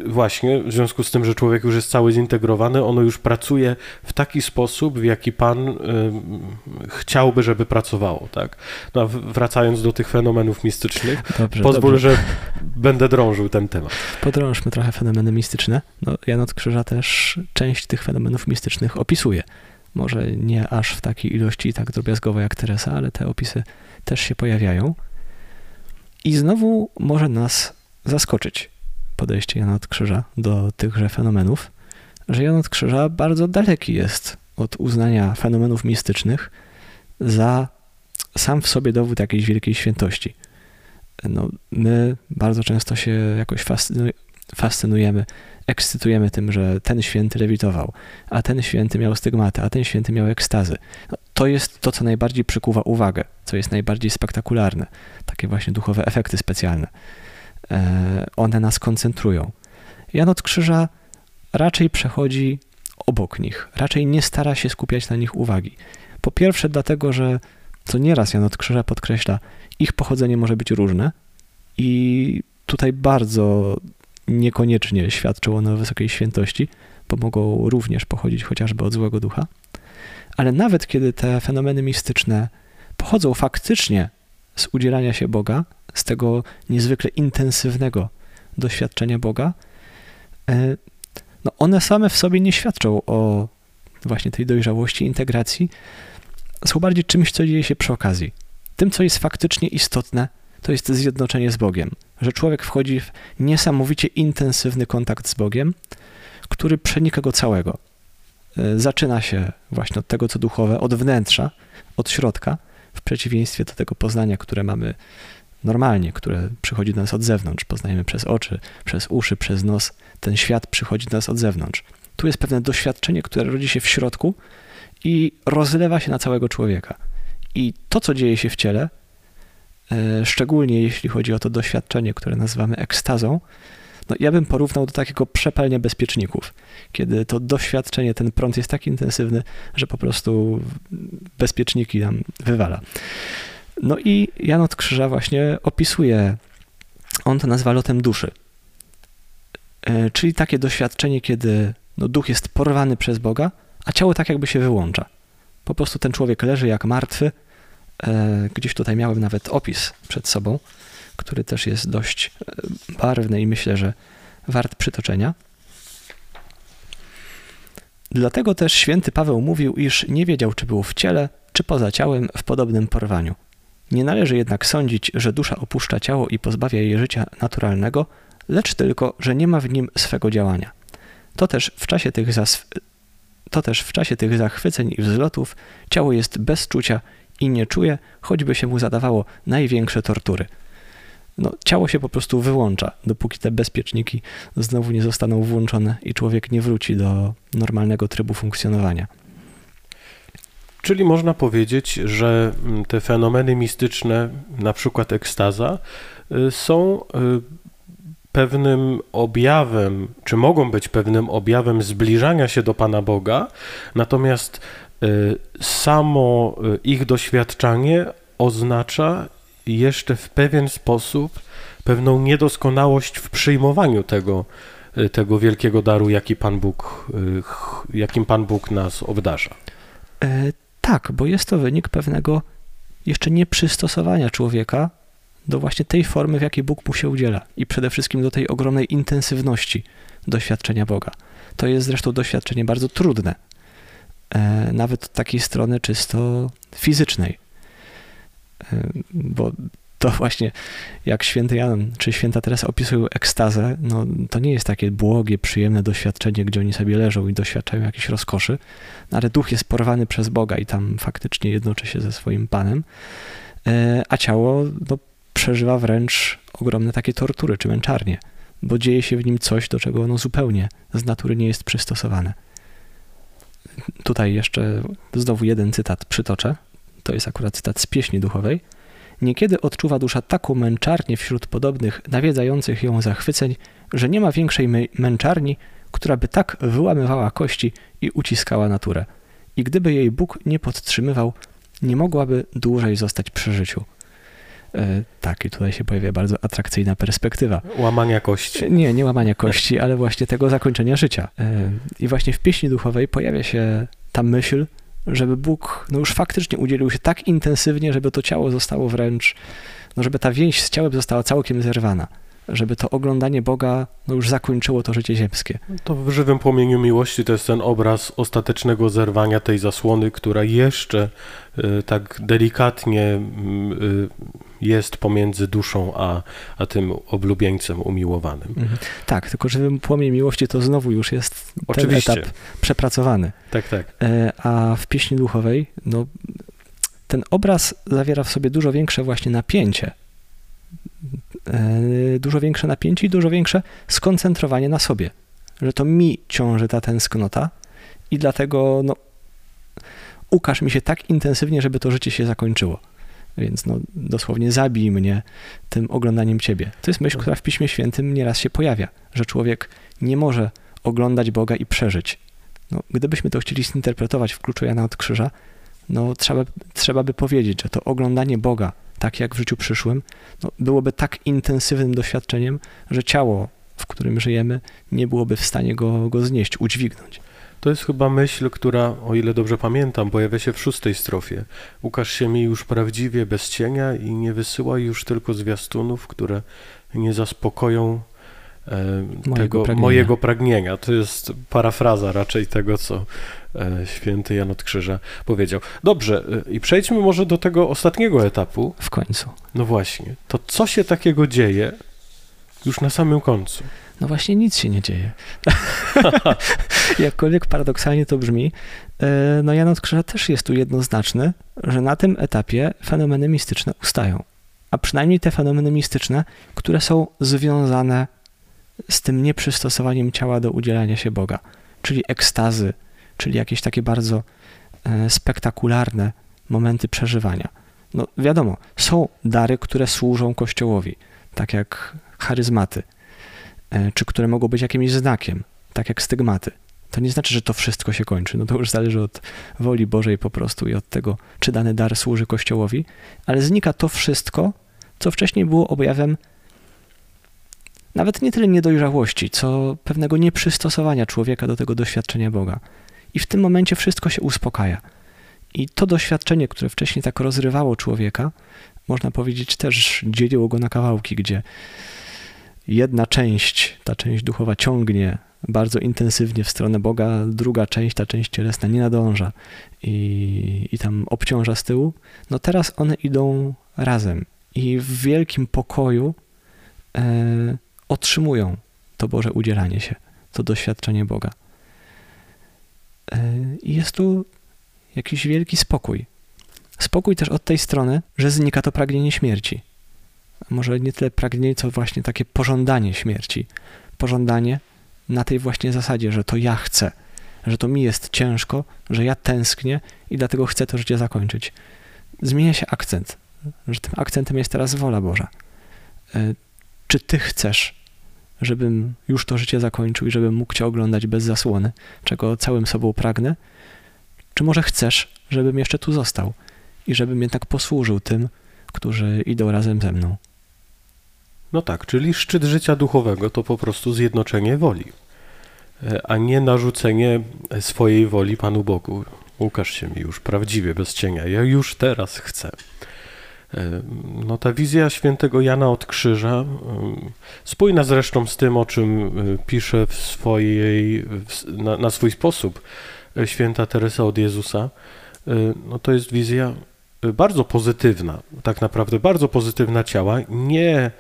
właśnie, w związku z tym, że człowiek już jest cały zintegrowany, ono już pracuje w taki sposób, w jaki Pan chciałby, żeby pracowało, tak? No, wracając do tych fenomenów mistycznych, dobrze, pozwól, dobrze. że będę drążył ten temat. Podrążmy trochę fenomeny mistyczne. No, Jan od Krzyża też część tych fenomenów mistycznych opisuje. Może nie aż w takiej ilości tak drobiazgowo jak Teresa, ale te opisy też się pojawiają. I znowu może nas zaskoczyć podejście Jana od Krzyża do tychże fenomenów, że Jan od Krzyża bardzo daleki jest od uznania fenomenów mistycznych za sam w sobie dowód jakiejś wielkiej świętości. No, my bardzo często się jakoś fascynujemy, ekscytujemy tym, że ten święty lewitował, a ten święty miał stygmaty, a ten święty miał ekstazy. No, to jest to, co najbardziej przykuwa uwagę, co jest najbardziej spektakularne. Takie właśnie duchowe efekty specjalne. E, one nas koncentrują. Jan od Krzyża raczej przechodzi obok nich, raczej nie stara się skupiać na nich uwagi. Po pierwsze, dlatego, że co nieraz Jan od Krzyża podkreśla, ich pochodzenie może być różne i tutaj bardzo niekoniecznie świadczą one o wysokiej świętości, bo mogą również pochodzić chociażby od złego ducha. Ale nawet kiedy te fenomeny mistyczne pochodzą faktycznie z udzielania się Boga, z tego niezwykle intensywnego doświadczenia Boga, e, no one same w sobie nie świadczą o właśnie tej dojrzałości, integracji, są bardziej czymś, co dzieje się przy okazji. Tym, co jest faktycznie istotne, to jest zjednoczenie z Bogiem, że człowiek wchodzi w niesamowicie intensywny kontakt z Bogiem, który przenika go całego. E, zaczyna się właśnie od tego, co duchowe, od wnętrza, od środka, w przeciwieństwie do tego poznania, które mamy normalnie, które przychodzi do nas od zewnątrz. Poznajemy przez oczy, przez uszy, przez nos. Ten świat przychodzi do nas od zewnątrz. Tu jest pewne doświadczenie, które rodzi się w środku i rozlewa się na całego człowieka. I to, co dzieje się w ciele, e, szczególnie jeśli chodzi o to doświadczenie, które nazywamy ekstazą, no ja bym porównał do takiego przepalnia bezpieczników, kiedy to doświadczenie, ten prąd jest tak intensywny, że po prostu bezpieczniki nam wywala. No i Jan od Krzyża właśnie opisuje, on to nazywa lotem duszy. E, czyli takie doświadczenie, kiedy no, duch jest porwany przez Boga, a ciało tak jakby się wyłącza. Po prostu ten człowiek leży jak martwy. E, gdzieś tutaj miałem nawet opis przed sobą, który też jest dość e, barwny i myślę, że wart przytoczenia. Dlatego też święty Paweł mówił, iż nie wiedział, czy był w ciele, czy poza ciałem w podobnym porwaniu. Nie należy jednak sądzić, że dusza opuszcza ciało i pozbawia jej życia naturalnego, lecz tylko, że nie ma w nim swego działania. To też w czasie tych, to też w czasie tych zachwyceń i wzlotów ciało jest bez czucia i nie czuje, choćby się mu zadawało największe tortury. No, ciało się po prostu wyłącza, dopóki te bezpieczniki znowu nie zostaną włączone i człowiek nie wróci do normalnego trybu funkcjonowania. Czyli można powiedzieć, że mm, te fenomeny mistyczne, na przykład ekstaza, y, są y, pewnym objawem, czy mogą być pewnym objawem zbliżania się do Pana Boga, natomiast y, samo ich doświadczanie oznacza jeszcze w pewien sposób pewną niedoskonałość w przyjmowaniu tego, tego wielkiego daru, jaki Pan Bóg, jakim Pan Bóg nas obdarza. Tak, bo jest to wynik pewnego jeszcze nieprzystosowania człowieka do właśnie tej formy, w jakiej Bóg mu się udziela i przede wszystkim do tej ogromnej intensywności doświadczenia Boga. To jest zresztą doświadczenie bardzo trudne, e, nawet od takiej strony czysto fizycznej, e, bo to właśnie jak święty Jan czy święta Teresa opisują ekstazę, no to nie jest takie błogie, przyjemne doświadczenie, gdzie oni sobie leżą i doświadczają jakiejś rozkoszy, no, ale duch jest porwany przez Boga i tam faktycznie jednoczy się ze swoim Panem, e, a ciało no, przeżywa wręcz ogromne takie tortury czy męczarnie, bo dzieje się w nim coś, do czego ono zupełnie z natury nie jest przystosowane. Tutaj jeszcze znowu jeden cytat przytoczę. To jest akurat cytat z pieśni duchowej. Niekiedy odczuwa dusza taką męczarnię wśród podobnych, nawiedzających ją zachwyceń, że nie ma większej męczarni, która by tak wyłamywała kości i uciskała naturę. I gdyby jej Bóg nie podtrzymywał, nie mogłaby dłużej zostać przy życiu. E, tak, i tutaj się pojawia bardzo atrakcyjna perspektywa. Łamania kości. Nie, nie łamania kości, ale właśnie tego zakończenia życia. E, I właśnie w pieśni duchowej pojawia się ta myśl, żeby Bóg no już faktycznie udzielił się tak intensywnie, żeby to ciało zostało wręcz, no żeby ta więź z ciałem została całkiem zerwana żeby to oglądanie Boga no już zakończyło to życie ziemskie. To w żywym płomieniu miłości to jest ten obraz ostatecznego zerwania tej zasłony, która jeszcze y, tak delikatnie y, jest pomiędzy duszą a, a tym oblubieńcem umiłowanym. Mhm. Tak, tylko żywym płomień miłości to znowu już jest Oczywiście. ten etap przepracowany. Tak, tak. E, a w pieśni duchowej, no, ten obraz zawiera w sobie dużo większe właśnie napięcie E, dużo większe napięcie i dużo większe skoncentrowanie na sobie. Że to mi ciąży ta tęsknota i dlatego no, ukaż mi się tak intensywnie, żeby to życie się zakończyło. Więc no, dosłownie zabij mnie tym oglądaniem Ciebie. To jest myśl, która w Piśmie Świętym nieraz się pojawia, że człowiek nie może oglądać Boga i przeżyć. No, gdybyśmy to chcieli zinterpretować w kluczu Jana od Krzyża, no trzeba, trzeba by powiedzieć, że to oglądanie Boga tak jak w życiu przyszłym, no, byłoby tak intensywnym doświadczeniem, że ciało w którym żyjemy, nie byłoby w stanie go, go znieść, udźwignąć. To jest chyba myśl, która, o ile dobrze pamiętam, pojawia się w szóstej strofie. Ukaż się mi już prawdziwie, bez cienia i nie wysyłaj już tylko zwiastunów, które nie zaspokoją e, Mojego tego pragnienia. mojego pragnienia. To jest parafraza raczej tego, co e, święty Jan od Krzyża powiedział. Dobrze, e, i przejdźmy może do tego ostatniego etapu. W końcu. No właśnie, to co się takiego dzieje już na samym końcu? No właśnie nic się nie dzieje. Jakkolwiek paradoksalnie to brzmi, e, no Jan od Krzyża też jest tu jednoznaczny, że na tym etapie fenomeny mistyczne ustają. A przynajmniej te fenomeny mistyczne, które są związane z tym nieprzystosowaniem ciała do udzielania się Boga, czyli ekstazy, czyli jakieś takie bardzo e, spektakularne momenty przeżywania. No wiadomo, są dary, które służą Kościołowi, tak jak charyzmaty, czy które mogą być jakimś znakiem, tak jak stygmaty. To nie znaczy, że to wszystko się kończy. No to już zależy od woli Bożej po prostu i od tego, czy dany dar służy Kościołowi, ale znika to wszystko, co wcześniej było objawem nawet nie tyle niedojrzałości, co pewnego nieprzystosowania człowieka do tego doświadczenia Boga. I w tym momencie wszystko się uspokaja. I to doświadczenie, które wcześniej tak rozrywało człowieka, można powiedzieć też dzieliło go na kawałki, gdzie jedna część, ta część duchowa ciągnie bardzo intensywnie w stronę Boga, druga część, ta część cielesna nie nadąża i, i tam obciąża z tyłu, no teraz one idą razem i w wielkim pokoju e, otrzymują to Boże udzielanie się, to doświadczenie Boga. E, I jest tu jakiś wielki spokój. Spokój też od tej strony, że znika to pragnienie śmierci. Może nie tyle pragnienie, co właśnie takie pożądanie śmierci. Pożądanie na tej właśnie zasadzie, że to ja chcę, że to mi jest ciężko, że ja tęsknię i dlatego chcę to życie zakończyć. Zmienia się akcent, że tym akcentem jest teraz wola Boża. E, czy ty chcesz, żebym już to życie zakończył i żebym mógł cię oglądać bez zasłony, czego całym sobą pragnę? Czy może chcesz, żebym jeszcze tu został i żebym jednak posłużył tym, którzy idą razem ze mną? No tak, czyli szczyt życia duchowego to po prostu zjednoczenie woli, e, a nie narzucenie swojej woli Panu Bogu. Ukaż się mi już prawdziwie, bez cienia. Ja już teraz chcę. E, No ta wizja świętego Jana od Krzyża, spójna zresztą z tym, o czym e, pisze w swojej, na, na swój sposób święta Teresa od Jezusa, no to jest wizja bardzo pozytywna, tak naprawdę bardzo pozytywna ciała, nie,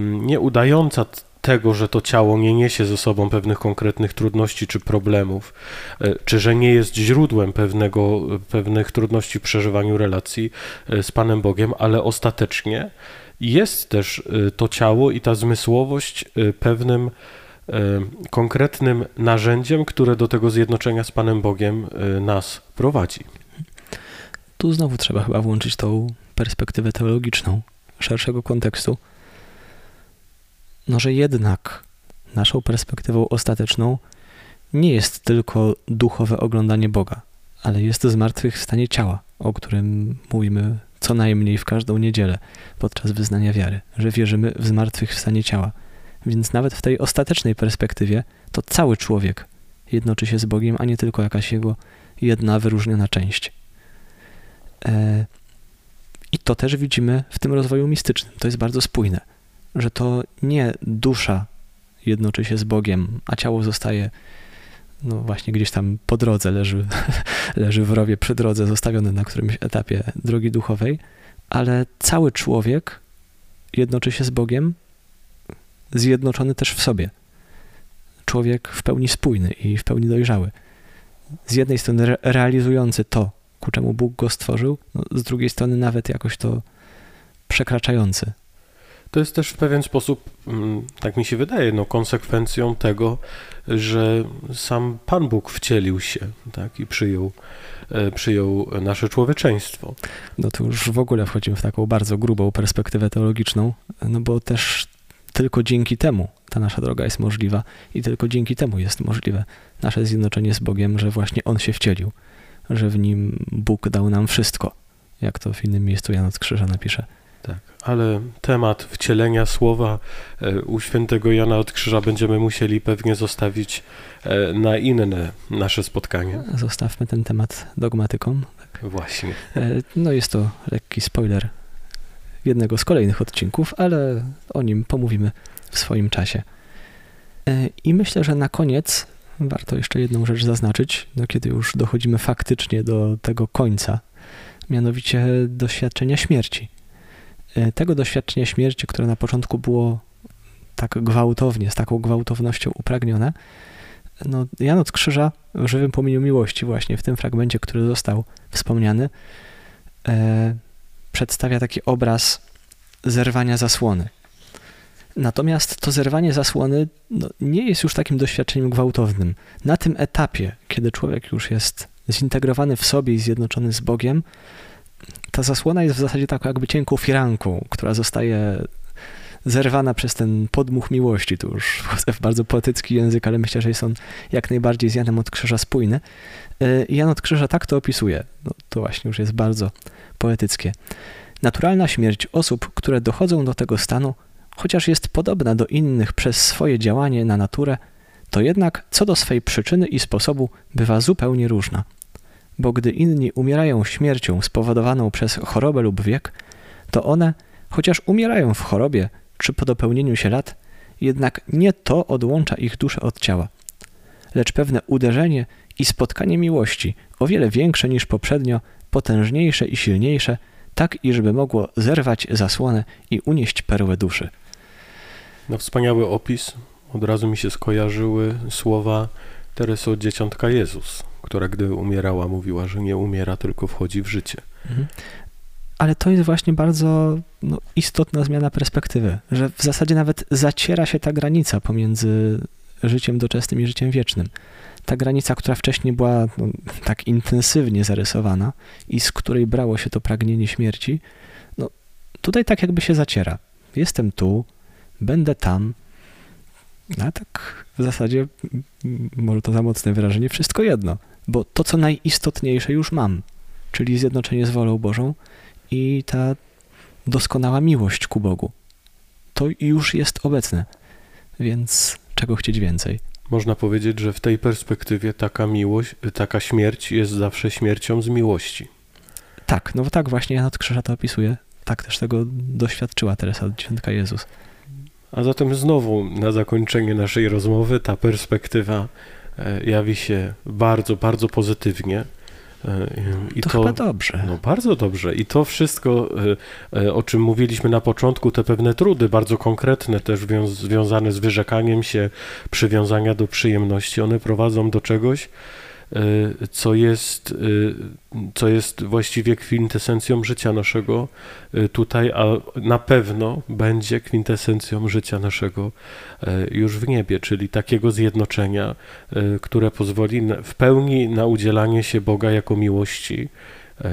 nie udająca tego, że to ciało nie niesie ze sobą pewnych konkretnych trudności czy problemów, e, czy że nie jest źródłem pewnego, pewnych trudności w przeżywaniu relacji e, z Panem Bogiem, ale ostatecznie jest też e, to ciało i ta zmysłowość pewnym konkretnym narzędziem, które do tego zjednoczenia z Panem Bogiem nas prowadzi. Tu znowu trzeba chyba włączyć tą perspektywę teologiczną, szerszego kontekstu. No, że jednak naszą perspektywą ostateczną nie jest tylko duchowe oglądanie Boga, ale jest zmartwychwstanie ciała, o którym mówimy co najmniej w każdą niedzielę podczas wyznania wiary, że wierzymy w zmartwychwstanie ciała. Więc nawet w tej ostatecznej perspektywie to cały człowiek jednoczy się z Bogiem, a nie tylko jakaś jego jedna wyróżniona część. E, I to też widzimy w tym rozwoju mistycznym. To jest bardzo spójne, że to nie dusza jednoczy się z Bogiem, a ciało zostaje no właśnie gdzieś tam po drodze, leży, leży w rowie przy drodze, zostawione na którymś etapie drogi duchowej, ale cały człowiek jednoczy się z Bogiem, zjednoczony też w sobie. Człowiek w pełni spójny i w pełni dojrzały. Z jednej strony re- realizujący to, ku czemu Bóg go stworzył, no, z drugiej strony nawet jakoś to przekraczający. To jest też w pewien sposób, mm, tak mi się wydaje, no, konsekwencją tego, że sam Pan Bóg wcielił się tak, i przyjął, e, przyjął nasze człowieczeństwo. No to już w ogóle wchodzimy w taką bardzo grubą perspektywę teologiczną, no bo też tylko dzięki temu ta nasza droga jest możliwa i tylko dzięki temu jest możliwe nasze zjednoczenie z Bogiem, że właśnie On się wcielił, że w Nim Bóg dał nam wszystko, jak to w innym miejscu Jan od Krzyża napisze. Tak, ale temat wcielenia słowa e, u świętego Jana od Krzyża będziemy musieli pewnie zostawić e, na inne nasze spotkanie. Zostawmy ten temat dogmatykom. Właśnie. E, no jest to lekki spoiler jednego z kolejnych odcinków, ale o nim pomówimy w swoim czasie. I myślę, że na koniec warto jeszcze jedną rzecz zaznaczyć, no kiedy już dochodzimy faktycznie do tego końca, mianowicie doświadczenia śmierci. E, tego doświadczenia śmierci, które na początku było tak gwałtownie, z taką gwałtownością upragnione, no, Jan Krzyża w żywym płomieniu miłości, właśnie w tym fragmencie, który został wspomniany, e, przedstawia taki obraz zerwania zasłony. Natomiast to zerwanie zasłony no, nie jest już takim doświadczeniem gwałtownym. Na tym etapie, kiedy człowiek już jest zintegrowany w sobie i zjednoczony z Bogiem, ta zasłona jest w zasadzie taką jakby cienką firanką, która zostaje zerwana przez ten podmuch miłości. Tu już w bardzo poetycki język, ale myślę, że jest on jak najbardziej z Janem od Krzyża spójny. Y, Jan od Krzyża tak to opisuje. No, to właśnie już jest bardzo poetyckie. Naturalna śmierć osób, które dochodzą do tego stanu, chociaż jest podobna do innych przez swoje działanie na naturę, to jednak co do swej przyczyny i sposobu bywa zupełnie różna bo gdy inni umierają śmiercią spowodowaną przez chorobę lub wiek, to one, chociaż umierają w chorobie czy po dopełnieniu się lat, jednak nie to odłącza ich duszę od ciała, lecz pewne uderzenie i spotkanie miłości, o wiele większe niż poprzednio, potężniejsze i silniejsze, tak iżby mogło zerwać zasłonę i unieść perłę duszy. No wspaniały opis. Od razu mi się skojarzyły słowa Teresy od Dzieciątka Jezus która gdy umierała, mówiła, że nie umiera, tylko wchodzi w życie. Mhm. Ale to jest właśnie bardzo no, istotna zmiana perspektywy, że w zasadzie nawet zaciera się ta granica pomiędzy życiem doczesnym i życiem wiecznym. Ta granica, która wcześniej była no, tak intensywnie zarysowana i z której brało się to pragnienie śmierci, no, tutaj tak jakby się zaciera. Jestem tu, będę tam, no, a tak w zasadzie, może to za mocne wyrażenie, wszystko jedno bo to, co najistotniejsze już mam, czyli zjednoczenie z wolą Bożą i ta doskonała miłość ku Bogu, to już jest obecne, więc czego chcieć więcej? Można powiedzieć, że w tej perspektywie taka miłość, taka śmierć jest zawsze śmiercią z miłości. Tak, no tak właśnie Jan od Krzyża to opisuje. Tak też tego doświadczyła Teresa Dziesiątka Jezus. A zatem znowu na zakończenie naszej rozmowy ta perspektywa E, jawi się bardzo, bardzo pozytywnie. E, I to, to chyba dobrze. No bardzo dobrze. I to wszystko, e, o czym mówiliśmy na początku, te pewne trudy, bardzo konkretne też związane z wyrzekaniem się, przywiązania do przyjemności, one prowadzą do czegoś, co jest, y, co jest właściwie kwintesencją życia naszego y, tutaj, a na pewno będzie kwintesencją życia naszego już w niebie, czyli takiego zjednoczenia, które pozwoli w pełni na udzielanie się Boga jako miłości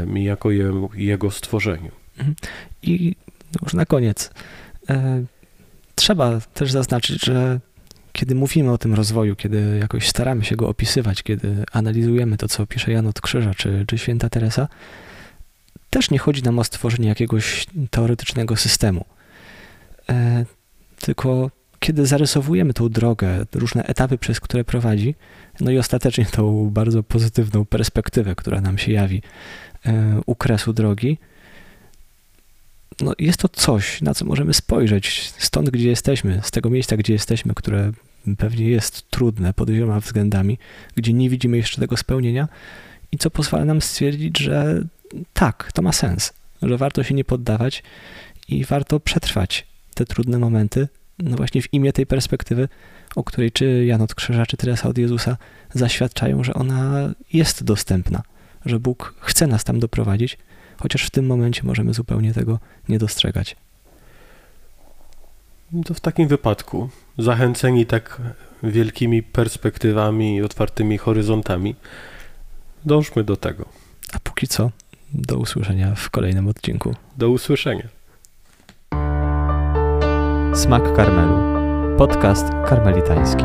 mi jako Jego stworzeniu. Mhm. I już na koniec. Trzeba też zaznaczyć, że kiedy mówimy o tym rozwoju, kiedy jakoś staramy się go opisywać, kiedy analizujemy to, co pisze Jan od Krzyża czy, czy święta Teresa, też nie chodzi nam o stworzenie jakiegoś teoretycznego systemu. E, tylko kiedy zarysowujemy tą drogę, różne etapy, przez które prowadzi, no i ostatecznie tą bardzo pozytywną perspektywę, która nam się jawi e, u kresu drogi, no jest to coś, na co możemy spojrzeć stąd, gdzie jesteśmy, z tego miejsca, gdzie jesteśmy, które pewnie jest trudne pod wieloma względami, gdzie nie widzimy jeszcze tego spełnienia i co pozwala nam stwierdzić, że tak, to ma sens, że warto się nie poddawać i warto przetrwać te trudne momenty, no właśnie w imię tej perspektywy, o której czy Jan od Krzyża, czy Teresa od Jezusa zaświadczają, że ona jest dostępna, że Bóg chce nas tam doprowadzić, chociaż w tym momencie możemy zupełnie tego nie dostrzegać. To w takim wypadku, zachęceni tak wielkimi perspektywami i otwartymi horyzontami, dążmy do tego. A póki co, do usłyszenia w kolejnym odcinku. Do usłyszenia. Smak Karmelu. Podcast karmelitański.